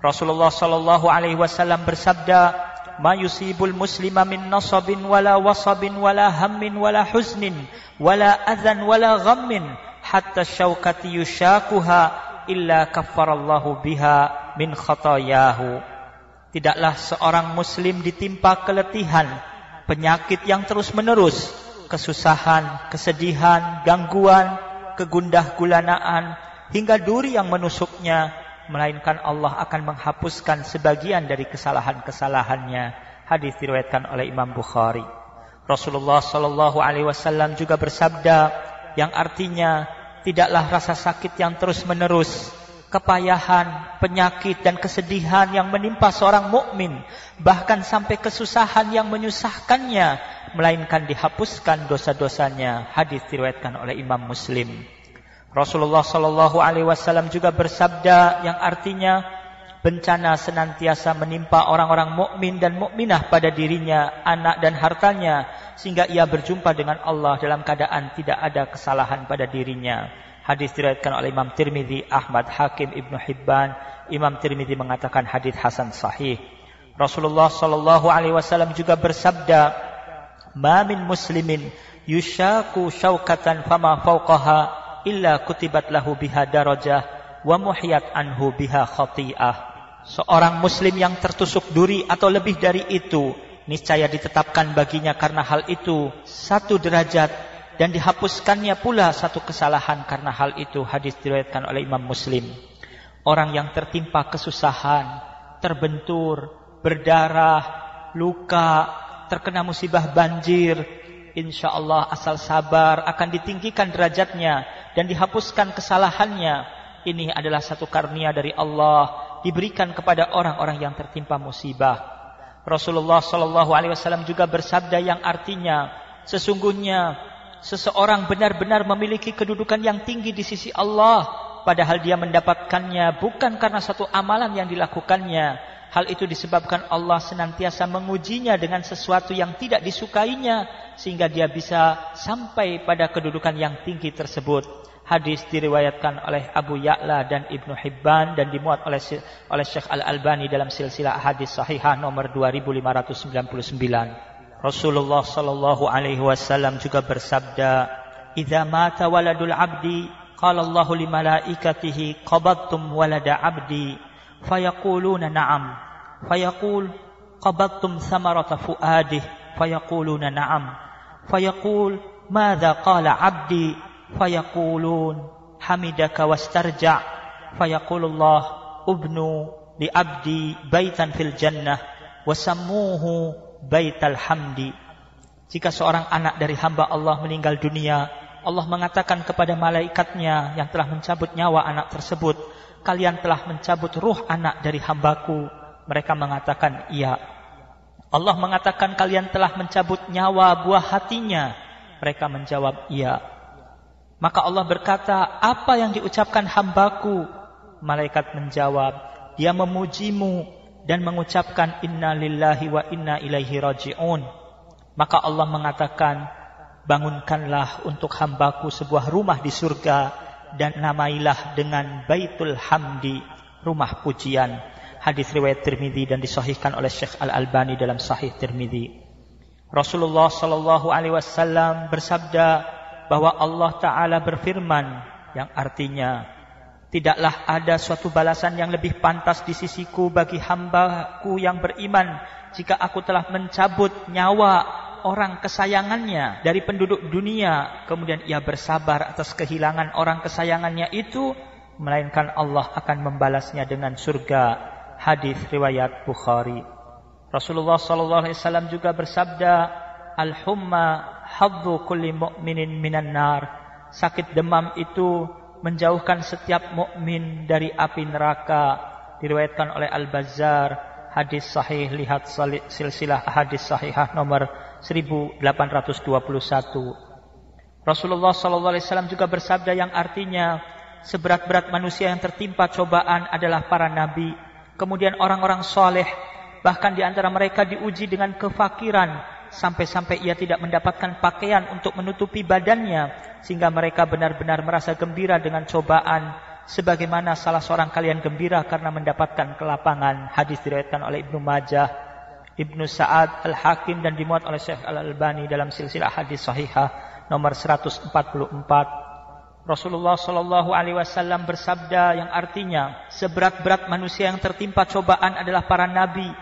Rasulullah Shallallahu alaihi wasallam bersabda, "Ma yusibul muslima min nasabin wala wasabin wala hammin wala huznin wala adzan wala ghammin hatta syaukati yushakuha illa kaffarallahu biha min khatayahu. Tidaklah seorang muslim ditimpa keletihan, penyakit yang terus-menerus, kesusahan, kesedihan, gangguan, kegundah gulanaan, hingga duri yang menusuknya, melainkan Allah akan menghapuskan sebagian dari kesalahan-kesalahannya. Hadis diriwayatkan oleh Imam Bukhari. Rasulullah Shallallahu Alaihi Wasallam juga bersabda yang artinya tidaklah rasa sakit yang terus-menerus, kepayahan, penyakit dan kesedihan yang menimpa seorang mukmin, bahkan sampai kesusahan yang menyusahkannya, melainkan dihapuskan dosa-dosanya. Hadis diriwayatkan oleh Imam Muslim. Rasulullah Shallallahu Alaihi Wasallam juga bersabda yang artinya bencana senantiasa menimpa orang-orang mukmin dan mukminah pada dirinya, anak dan hartanya, sehingga ia berjumpa dengan Allah dalam keadaan tidak ada kesalahan pada dirinya. Hadis diriwayatkan oleh Imam Tirmidzi, Ahmad Hakim, Ibnu Hibban. Imam Tirmidzi mengatakan hadis hasan sahih. Rasulullah Shallallahu alaihi wasallam juga bersabda, "Ma min muslimin yushaku syaukatan fama fawqaha illa kutibat lahu biha darajah wa muhiyat anhu biha khati'ah." Seorang muslim yang tertusuk duri atau lebih dari itu, niscaya ditetapkan baginya karena hal itu satu derajat dan dihapuskannya pula satu kesalahan karena hal itu hadis diriwayatkan oleh Imam Muslim. Orang yang tertimpa kesusahan, terbentur, berdarah, luka, terkena musibah banjir, insya Allah asal sabar akan ditinggikan derajatnya dan dihapuskan kesalahannya. Ini adalah satu karunia dari Allah diberikan kepada orang-orang yang tertimpa musibah. Rasulullah Shallallahu Alaihi Wasallam juga bersabda yang artinya sesungguhnya seseorang benar-benar memiliki kedudukan yang tinggi di sisi Allah padahal dia mendapatkannya bukan karena satu amalan yang dilakukannya Hal itu disebabkan Allah senantiasa mengujinya dengan sesuatu yang tidak disukainya sehingga dia bisa sampai pada kedudukan yang tinggi tersebut. Hadis diriwayatkan oleh Abu Ya'la dan Ibnu Hibban dan dimuat oleh oleh Syekh Al-Albani dalam silsilah hadis sahihah nomor 2599. Rasulullah sallallahu alaihi wasallam juga bersabda, "Idza mata waladul 'abdi, qala Allahu li malaikatihi qabadtum walada 'abdi." فيقولون نعم فيقول قبضتم ثمرة فؤاده فيقولون نعم فيقول ماذا قال عبدي فيقولون حمدك واسترجع فيقول الله ابنوا لعبدي بيتا في الجنة وسموه baital hamdi. Jika seorang anak dari hamba Allah meninggal dunia, Allah mengatakan kepada malaikatnya yang telah mencabut nyawa anak tersebut, kalian telah mencabut ruh anak dari hambaku. Mereka mengatakan, iya. Allah mengatakan kalian telah mencabut nyawa buah hatinya. Mereka menjawab, iya. Maka Allah berkata, apa yang diucapkan hambaku? Malaikat menjawab, dia memujimu dan mengucapkan inna lillahi wa inna ilaihi raji'un. Maka Allah mengatakan, bangunkanlah untuk hambaku sebuah rumah di surga dan namailah dengan Baitul Hamdi, rumah pujian. Hadis riwayat Tirmidzi dan disahihkan oleh Syekh Al-Albani dalam Sahih Tirmidzi. Rasulullah sallallahu alaihi wasallam bersabda bahwa Allah taala berfirman yang artinya tidaklah ada suatu balasan yang lebih pantas di sisiku bagi hambaku yang beriman jika aku telah mencabut nyawa orang kesayangannya dari penduduk dunia, kemudian ia bersabar atas kehilangan orang kesayangannya itu, melainkan Allah akan membalasnya dengan surga. Hadis riwayat Bukhari. Rasulullah wasallam juga bersabda, "Al-humma haddu kulli mu'minin minan nar." Sakit demam itu menjauhkan setiap mukmin dari api neraka. Diriwayatkan oleh Al-Bazzar, hadis sahih lihat silsilah hadis sahihah nomor 1821. Rasulullah sallallahu alaihi wasallam juga bersabda yang artinya seberat-berat manusia yang tertimpa cobaan adalah para nabi, kemudian orang-orang soleh, bahkan di antara mereka diuji dengan kefakiran sampai-sampai ia tidak mendapatkan pakaian untuk menutupi badannya sehingga mereka benar-benar merasa gembira dengan cobaan sebagaimana salah seorang kalian gembira karena mendapatkan kelapangan hadis diriwayatkan oleh Ibnu Majah Ibnu Sa'ad Al-Hakim dan dimuat oleh Syekh Al-Albani dalam silsilah hadis sahihah nomor 144. Rasulullah Shallallahu alaihi wasallam bersabda yang artinya seberat-berat manusia yang tertimpa cobaan adalah para nabi,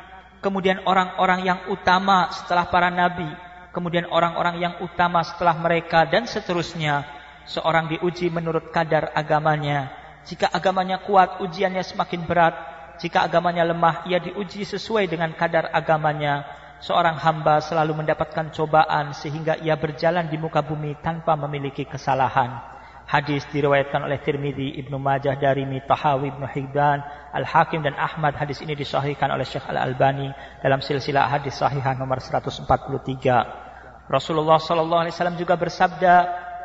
kemudian orang-orang yang utama setelah para nabi, kemudian orang-orang yang utama setelah mereka dan seterusnya. Seorang diuji menurut kadar agamanya. Jika agamanya kuat, ujiannya semakin berat. Jika agamanya lemah, ia diuji sesuai dengan kadar agamanya. Seorang hamba selalu mendapatkan cobaan sehingga ia berjalan di muka bumi tanpa memiliki kesalahan. Hadis diriwayatkan oleh Tirmidzi, Ibnu Majah, Darimi, Tahawi, Ibnu Hibban, Al-Hakim dan Ahmad. Hadis ini disahihkan oleh Syekh Al-Albani dalam silsilah hadis sahihah nomor 143. Rasulullah sallallahu alaihi wasallam juga bersabda,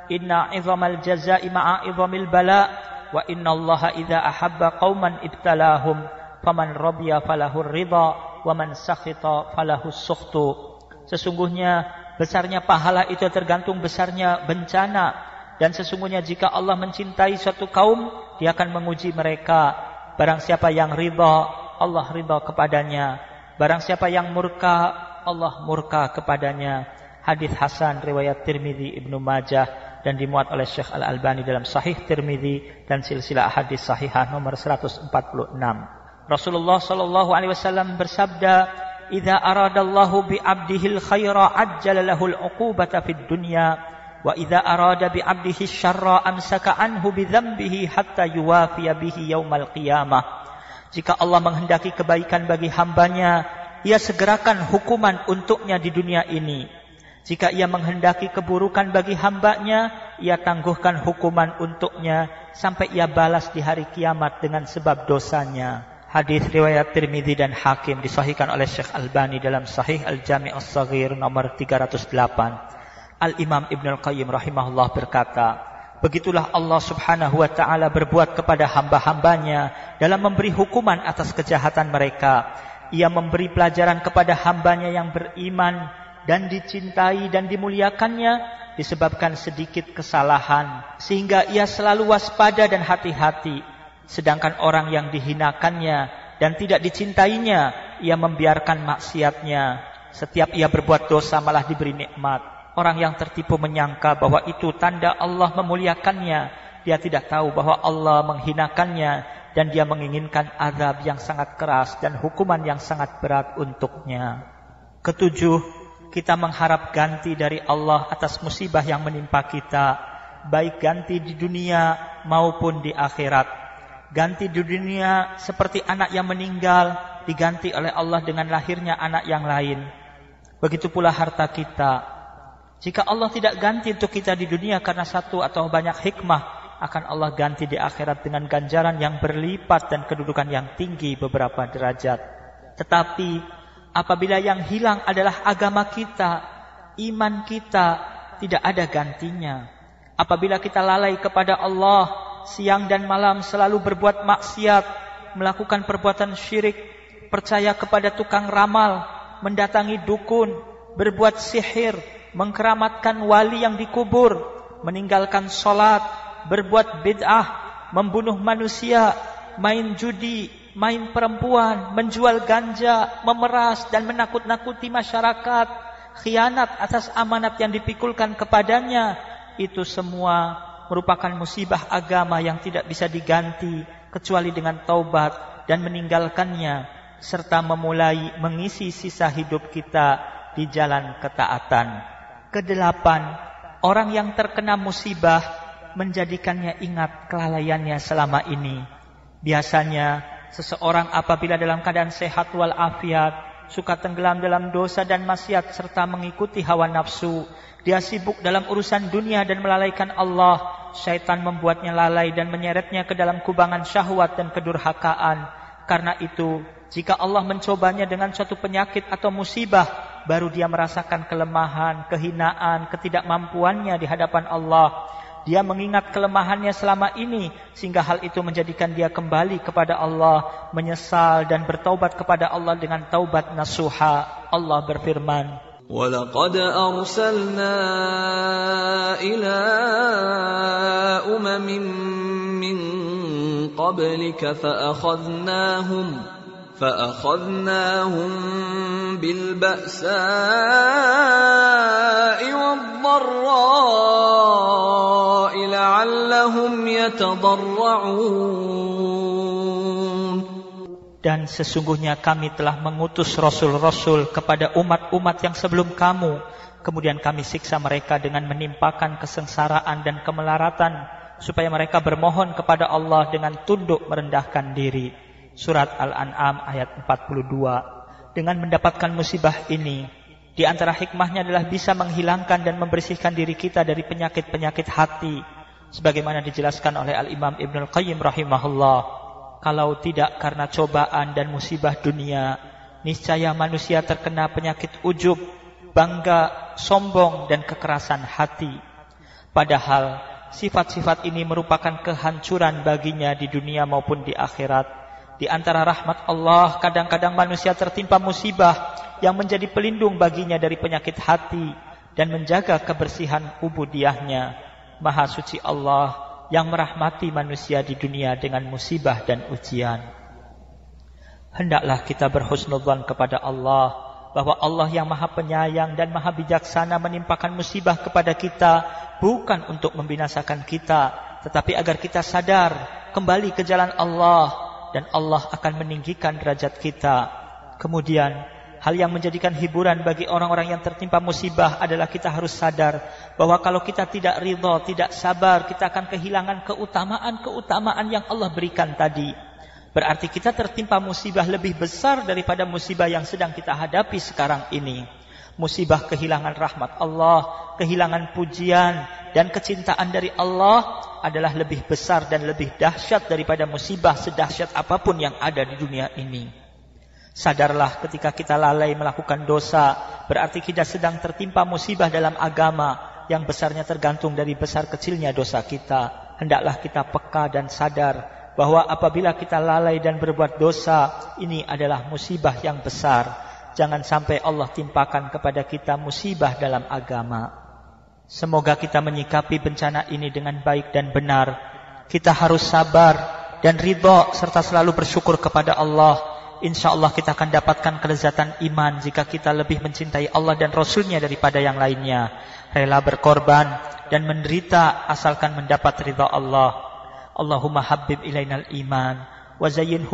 "Inna 'idhamal jazaa'i ma'a 'idhamil bala' wa inna Allah idza ahabba qauman ibtalahum." faman radiya falahu ridha wa man sakhita falahu sukhtu sesungguhnya besarnya pahala itu tergantung besarnya bencana dan sesungguhnya jika Allah mencintai suatu kaum dia akan menguji mereka. Barang siapa yang ridha Allah ridha kepadanya. Barang siapa yang murka Allah murka kepadanya. Hadis hasan riwayat Tirmizi Ibnu Majah dan dimuat oleh Syekh Al Albani dalam Sahih Tirmizi dan silsilah hadis sahihah nomor 146 Rasulullah sallallahu alaihi wasallam bersabda, "Idza aradallahu bi 'abdihil khaira ajjala lahul 'uqubata fid dunya Wa idza arada bi 'abdihi syarra amsaka anhu bi dzambihi hatta yuwafiya bihi yaumal qiyamah. Jika Allah menghendaki kebaikan bagi hambanya, ia segerakan hukuman untuknya di dunia ini. Jika ia menghendaki keburukan bagi hambanya, ia tangguhkan hukuman untuknya sampai ia balas di hari kiamat dengan sebab dosanya. Hadis riwayat Tirmidzi dan Hakim disahihkan oleh Syekh Albani dalam Sahih Al-Jami' As-Saghir nomor 308. Al-Imam Ibn Al-Qayyim rahimahullah berkata, Begitulah Allah subhanahu wa ta'ala berbuat kepada hamba-hambanya dalam memberi hukuman atas kejahatan mereka. Ia memberi pelajaran kepada hambanya yang beriman dan dicintai dan dimuliakannya disebabkan sedikit kesalahan sehingga ia selalu waspada dan hati-hati Sedangkan orang yang dihinakannya dan tidak dicintainya, ia membiarkan maksiatnya. Setiap ia berbuat dosa malah diberi nikmat. Orang yang tertipu menyangka bahwa itu tanda Allah memuliakannya. Dia tidak tahu bahwa Allah menghinakannya dan dia menginginkan azab yang sangat keras dan hukuman yang sangat berat untuknya. Ketujuh, kita mengharap ganti dari Allah atas musibah yang menimpa kita, baik ganti di dunia maupun di akhirat ganti di dunia seperti anak yang meninggal diganti oleh Allah dengan lahirnya anak yang lain. Begitu pula harta kita. Jika Allah tidak ganti untuk kita di dunia karena satu atau banyak hikmah, akan Allah ganti di akhirat dengan ganjaran yang berlipat dan kedudukan yang tinggi beberapa derajat. Tetapi apabila yang hilang adalah agama kita, iman kita, tidak ada gantinya. Apabila kita lalai kepada Allah, siang dan malam selalu berbuat maksiat, melakukan perbuatan syirik, percaya kepada tukang ramal, mendatangi dukun, berbuat sihir, mengkeramatkan wali yang dikubur, meninggalkan sholat, berbuat bid'ah, membunuh manusia, main judi, main perempuan, menjual ganja, memeras dan menakut-nakuti masyarakat, khianat atas amanat yang dipikulkan kepadanya, itu semua merupakan musibah agama yang tidak bisa diganti kecuali dengan taubat dan meninggalkannya serta memulai mengisi sisa hidup kita di jalan ketaatan. Kedelapan, orang yang terkena musibah menjadikannya ingat kelalaiannya selama ini. Biasanya seseorang apabila dalam keadaan sehat walafiat suka tenggelam dalam dosa dan maksiat serta mengikuti hawa nafsu. Dia sibuk dalam urusan dunia dan melalaikan Allah syaitan membuatnya lalai dan menyeretnya ke dalam kubangan syahwat dan kedurhakaan. Karena itu, jika Allah mencobanya dengan suatu penyakit atau musibah, baru dia merasakan kelemahan, kehinaan, ketidakmampuannya di hadapan Allah. Dia mengingat kelemahannya selama ini sehingga hal itu menjadikan dia kembali kepada Allah, menyesal dan bertaubat kepada Allah dengan taubat nasuha. Allah berfirman,
ولقد أرسلنا إلى أمم من قبلك فأخذناهم فأخذناهم بالبأساء والضراء لعلهم يتضرعون
Dan sesungguhnya kami telah mengutus rasul-rasul kepada umat-umat yang sebelum kamu. Kemudian kami siksa mereka dengan menimpakan kesengsaraan dan kemelaratan. Supaya mereka bermohon kepada Allah dengan tunduk merendahkan diri. Surat Al-An'am ayat 42. Dengan mendapatkan musibah ini, di antara hikmahnya adalah bisa menghilangkan dan membersihkan diri kita dari penyakit-penyakit hati. Sebagaimana dijelaskan oleh Al-Imam Ibn Al-Qayyim rahimahullah kalau tidak karena cobaan dan musibah dunia, niscaya manusia terkena penyakit ujub, bangga, sombong dan kekerasan hati. Padahal sifat-sifat ini merupakan kehancuran baginya di dunia maupun di akhirat. Di antara rahmat Allah, kadang-kadang manusia tertimpa musibah yang menjadi pelindung baginya dari penyakit hati dan menjaga kebersihan ubudiahnya. Maha suci Allah yang merahmati manusia di dunia dengan musibah dan ujian. Hendaklah kita berhusnudzan kepada Allah bahwa Allah yang maha penyayang dan maha bijaksana menimpakan musibah kepada kita bukan untuk membinasakan kita tetapi agar kita sadar kembali ke jalan Allah dan Allah akan meninggikan derajat kita. Kemudian Hal yang menjadikan hiburan bagi orang-orang yang tertimpa musibah adalah kita harus sadar bahwa kalau kita tidak ridho, tidak sabar, kita akan kehilangan keutamaan-keutamaan yang Allah berikan tadi. Berarti kita tertimpa musibah lebih besar daripada musibah yang sedang kita hadapi sekarang ini. Musibah kehilangan rahmat Allah, kehilangan pujian dan kecintaan dari Allah adalah lebih besar dan lebih dahsyat daripada musibah sedahsyat apa pun yang ada di dunia ini. Sadarlah ketika kita lalai melakukan dosa, berarti kita sedang tertimpa musibah dalam agama yang besarnya tergantung dari besar kecilnya dosa kita. Hendaklah kita peka dan sadar bahwa apabila kita lalai dan berbuat dosa, ini adalah musibah yang besar. Jangan sampai Allah timpakan kepada kita musibah dalam agama. Semoga kita menyikapi bencana ini dengan baik dan benar. Kita harus sabar dan ridho serta selalu bersyukur kepada Allah insya Allah kita akan dapatkan kelezatan iman jika kita lebih mencintai Allah dan Rasulnya daripada yang lainnya. Rela berkorban dan menderita asalkan mendapat ridha Allah. Allahumma habib ilainal iman wa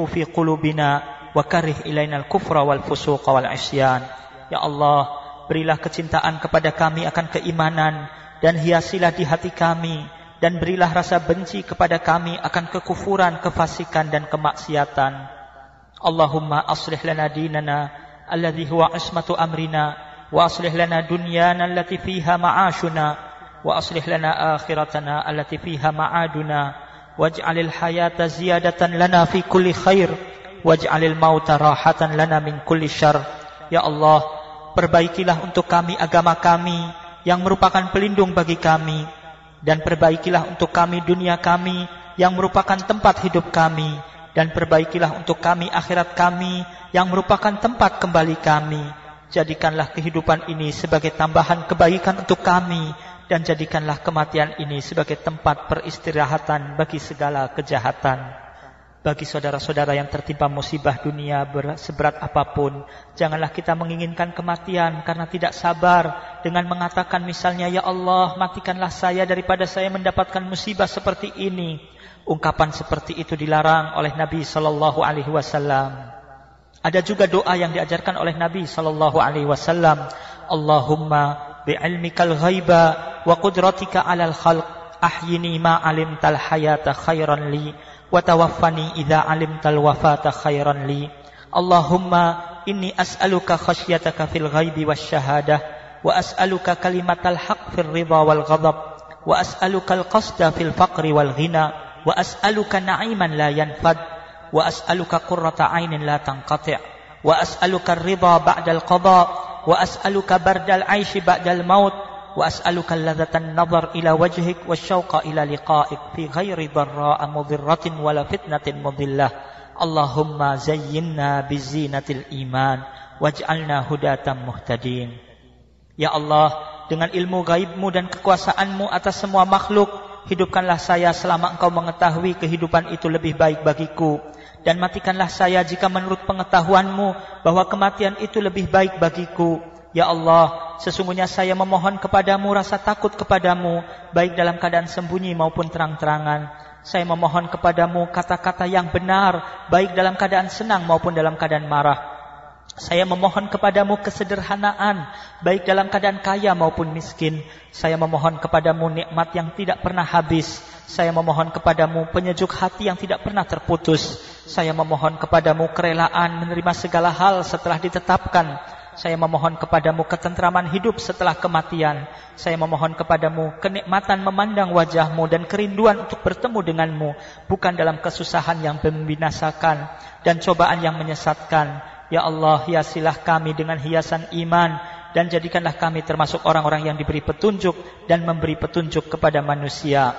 fi qulubina wa karih ilainal kufra wal fusuqa wal isyan. Ya Allah, berilah kecintaan kepada kami akan keimanan dan hiasilah di hati kami dan berilah rasa benci kepada kami akan kekufuran, kefasikan dan kemaksiatan. Allahumma aslih lana dinana alladhi huwa ismatu amrina wa aslih lana dunyana allati fiha ma'ashuna wa aslih lana akhiratana allati fiha ma'aduna waj'alil hayata ziyadatan lana fi kulli khair Waj'alil mauta rahatan lana min kulli syar. Ya Allah, perbaikilah untuk kami agama kami yang merupakan pelindung bagi kami. Dan perbaikilah untuk kami dunia kami yang merupakan tempat hidup kami. Dan perbaikilah untuk kami akhirat kami yang merupakan tempat kembali kami. Jadikanlah kehidupan ini sebagai tambahan kebaikan untuk kami. Dan jadikanlah kematian ini sebagai tempat peristirahatan bagi segala kejahatan. Bagi saudara-saudara yang tertimpa musibah dunia seberat apa pun, janganlah kita menginginkan kematian karena tidak sabar dengan mengatakan misalnya, Ya Allah, matikanlah saya daripada saya mendapatkan musibah seperti ini. Ungkapan seperti itu dilarang oleh Nabi sallallahu alaihi wasallam. Ada juga doa yang diajarkan oleh Nabi sallallahu alaihi wasallam, Allahumma bi'ilmikal ghaiba wa qudratika 'alal khalq ahyini ma 'alimtal hayata khairan li wa tawaffani idza 'alimtal wafata khairan li. Allahumma inni as'aluka khasyataka fil ghaibi wasyahadah wa as'aluka kalimatal haqq fil ridha wal ghadab wa as'aluka al qasda fil faqri wal ghina wa as'aluka na'iman la yanfad wa as'aluka qurrata 'ainin la tanqati' wa wa as'aluka ladzatan nazar ila wajhik wasyauqa ila liqa'ik fi ghairi dharra'a mudhirratin wala fitnatin mudillah Allahumma zayyinna bizinatil iman waj'alna hudatan muhtadin Ya Allah dengan ilmu gaibmu dan kekuasaanmu atas semua makhluk hidupkanlah saya selama engkau mengetahui kehidupan itu lebih baik bagiku. Dan matikanlah saya jika menurut pengetahuanmu bahwa kematian itu lebih baik bagiku. Ya Allah, sesungguhnya saya memohon kepadamu rasa takut kepadamu, baik dalam keadaan sembunyi maupun terang-terangan. Saya memohon kepadamu kata-kata yang benar, baik dalam keadaan senang maupun dalam keadaan marah. Saya memohon kepadamu kesederhanaan, baik dalam keadaan kaya maupun miskin. Saya memohon kepadamu nikmat yang tidak pernah habis. Saya memohon kepadamu penyejuk hati yang tidak pernah terputus. Saya memohon kepadamu kerelaan menerima segala hal setelah ditetapkan. Saya memohon kepadamu ketentraman hidup setelah kematian. Saya memohon kepadamu kenikmatan memandang wajahmu dan kerinduan untuk bertemu denganmu. Bukan dalam kesusahan yang membinasakan dan cobaan yang menyesatkan Ya Allah, hiasilah kami dengan hiasan iman dan jadikanlah kami termasuk orang-orang yang diberi petunjuk dan memberi petunjuk kepada manusia.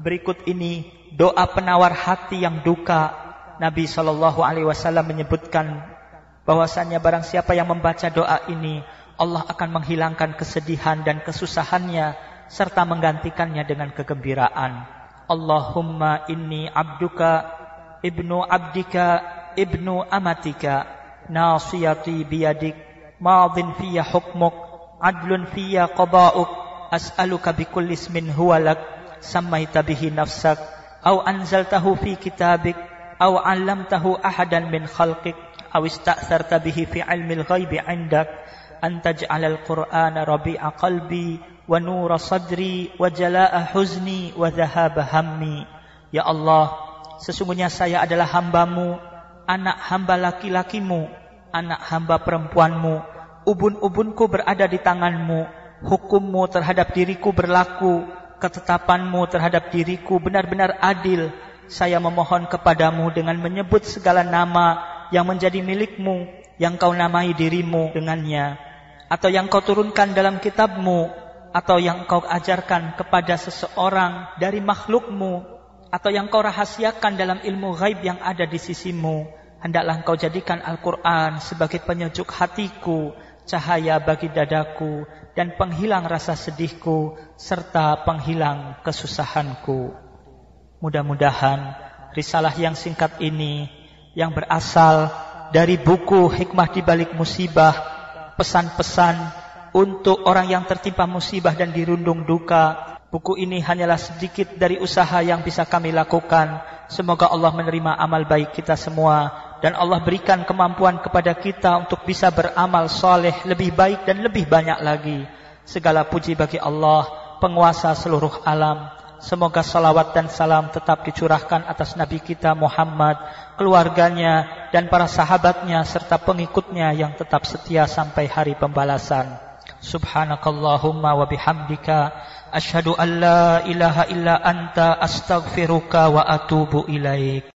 Berikut ini doa penawar hati yang duka. Nabi Shallallahu Alaihi Wasallam menyebutkan bahwasannya barang siapa yang membaca doa ini, Allah akan menghilangkan kesedihan dan kesusahannya serta menggantikannya dengan kegembiraan. Allahumma inni abduka ibnu abdika ibnu amatika. Nasiyati biyadik madin fiyya hukmuk adlun fiyya qabauk as'aluka bikulli ismin huwa lak sammaita bihi nafsak au anzaltahu fi kitabik aw 'allamtahu ahadan min khalqik aw ista'tharta bihi fi 'ilmil ghaibi 'indak an taj'alal qur'ana rabi'a qalbi wa nura sadri wa jala'a huzni wa dhahaba hammi. Ya Allah sesungguhnya saya adalah hambamu anak hamba laki-lakimu anak hamba perempuanmu. Ubun-ubunku berada di tanganmu hukummu terhadap diriku berlaku ketetapanmu terhadap diriku benar-benar adil saya memohon kepadamu dengan menyebut segala nama yang menjadi milikmu, yang kau namai dirimu dengannya, atau yang kau turunkan dalam kitabmu, atau yang kau ajarkan kepada seseorang dari makhlukmu, atau yang kau rahasiakan dalam ilmu gaib yang ada di sisimu, hendaklah engkau jadikan Al-Quran sebagai penyejuk hatiku, cahaya bagi dadaku, dan penghilang rasa sedihku, serta penghilang kesusahanku. Mudah-mudahan risalah yang singkat ini, yang berasal dari buku Hikmah di Balik Musibah, pesan-pesan untuk orang yang tertimpa musibah dan dirundung duka, Buku ini hanyalah sedikit dari usaha yang bisa kami lakukan. Semoga Allah menerima amal baik kita semua. Dan Allah berikan kemampuan kepada kita untuk bisa beramal soleh lebih baik dan lebih banyak lagi. Segala puji bagi Allah, penguasa seluruh alam. Semoga salawat dan salam tetap dicurahkan atas Nabi kita Muhammad, keluarganya dan para sahabatnya serta pengikutnya yang tetap setia sampai hari pembalasan. Subhanakallahumma wa bihamdika asyhadu an la ilaha illa anta astaghfiruka wa atubu ilaik.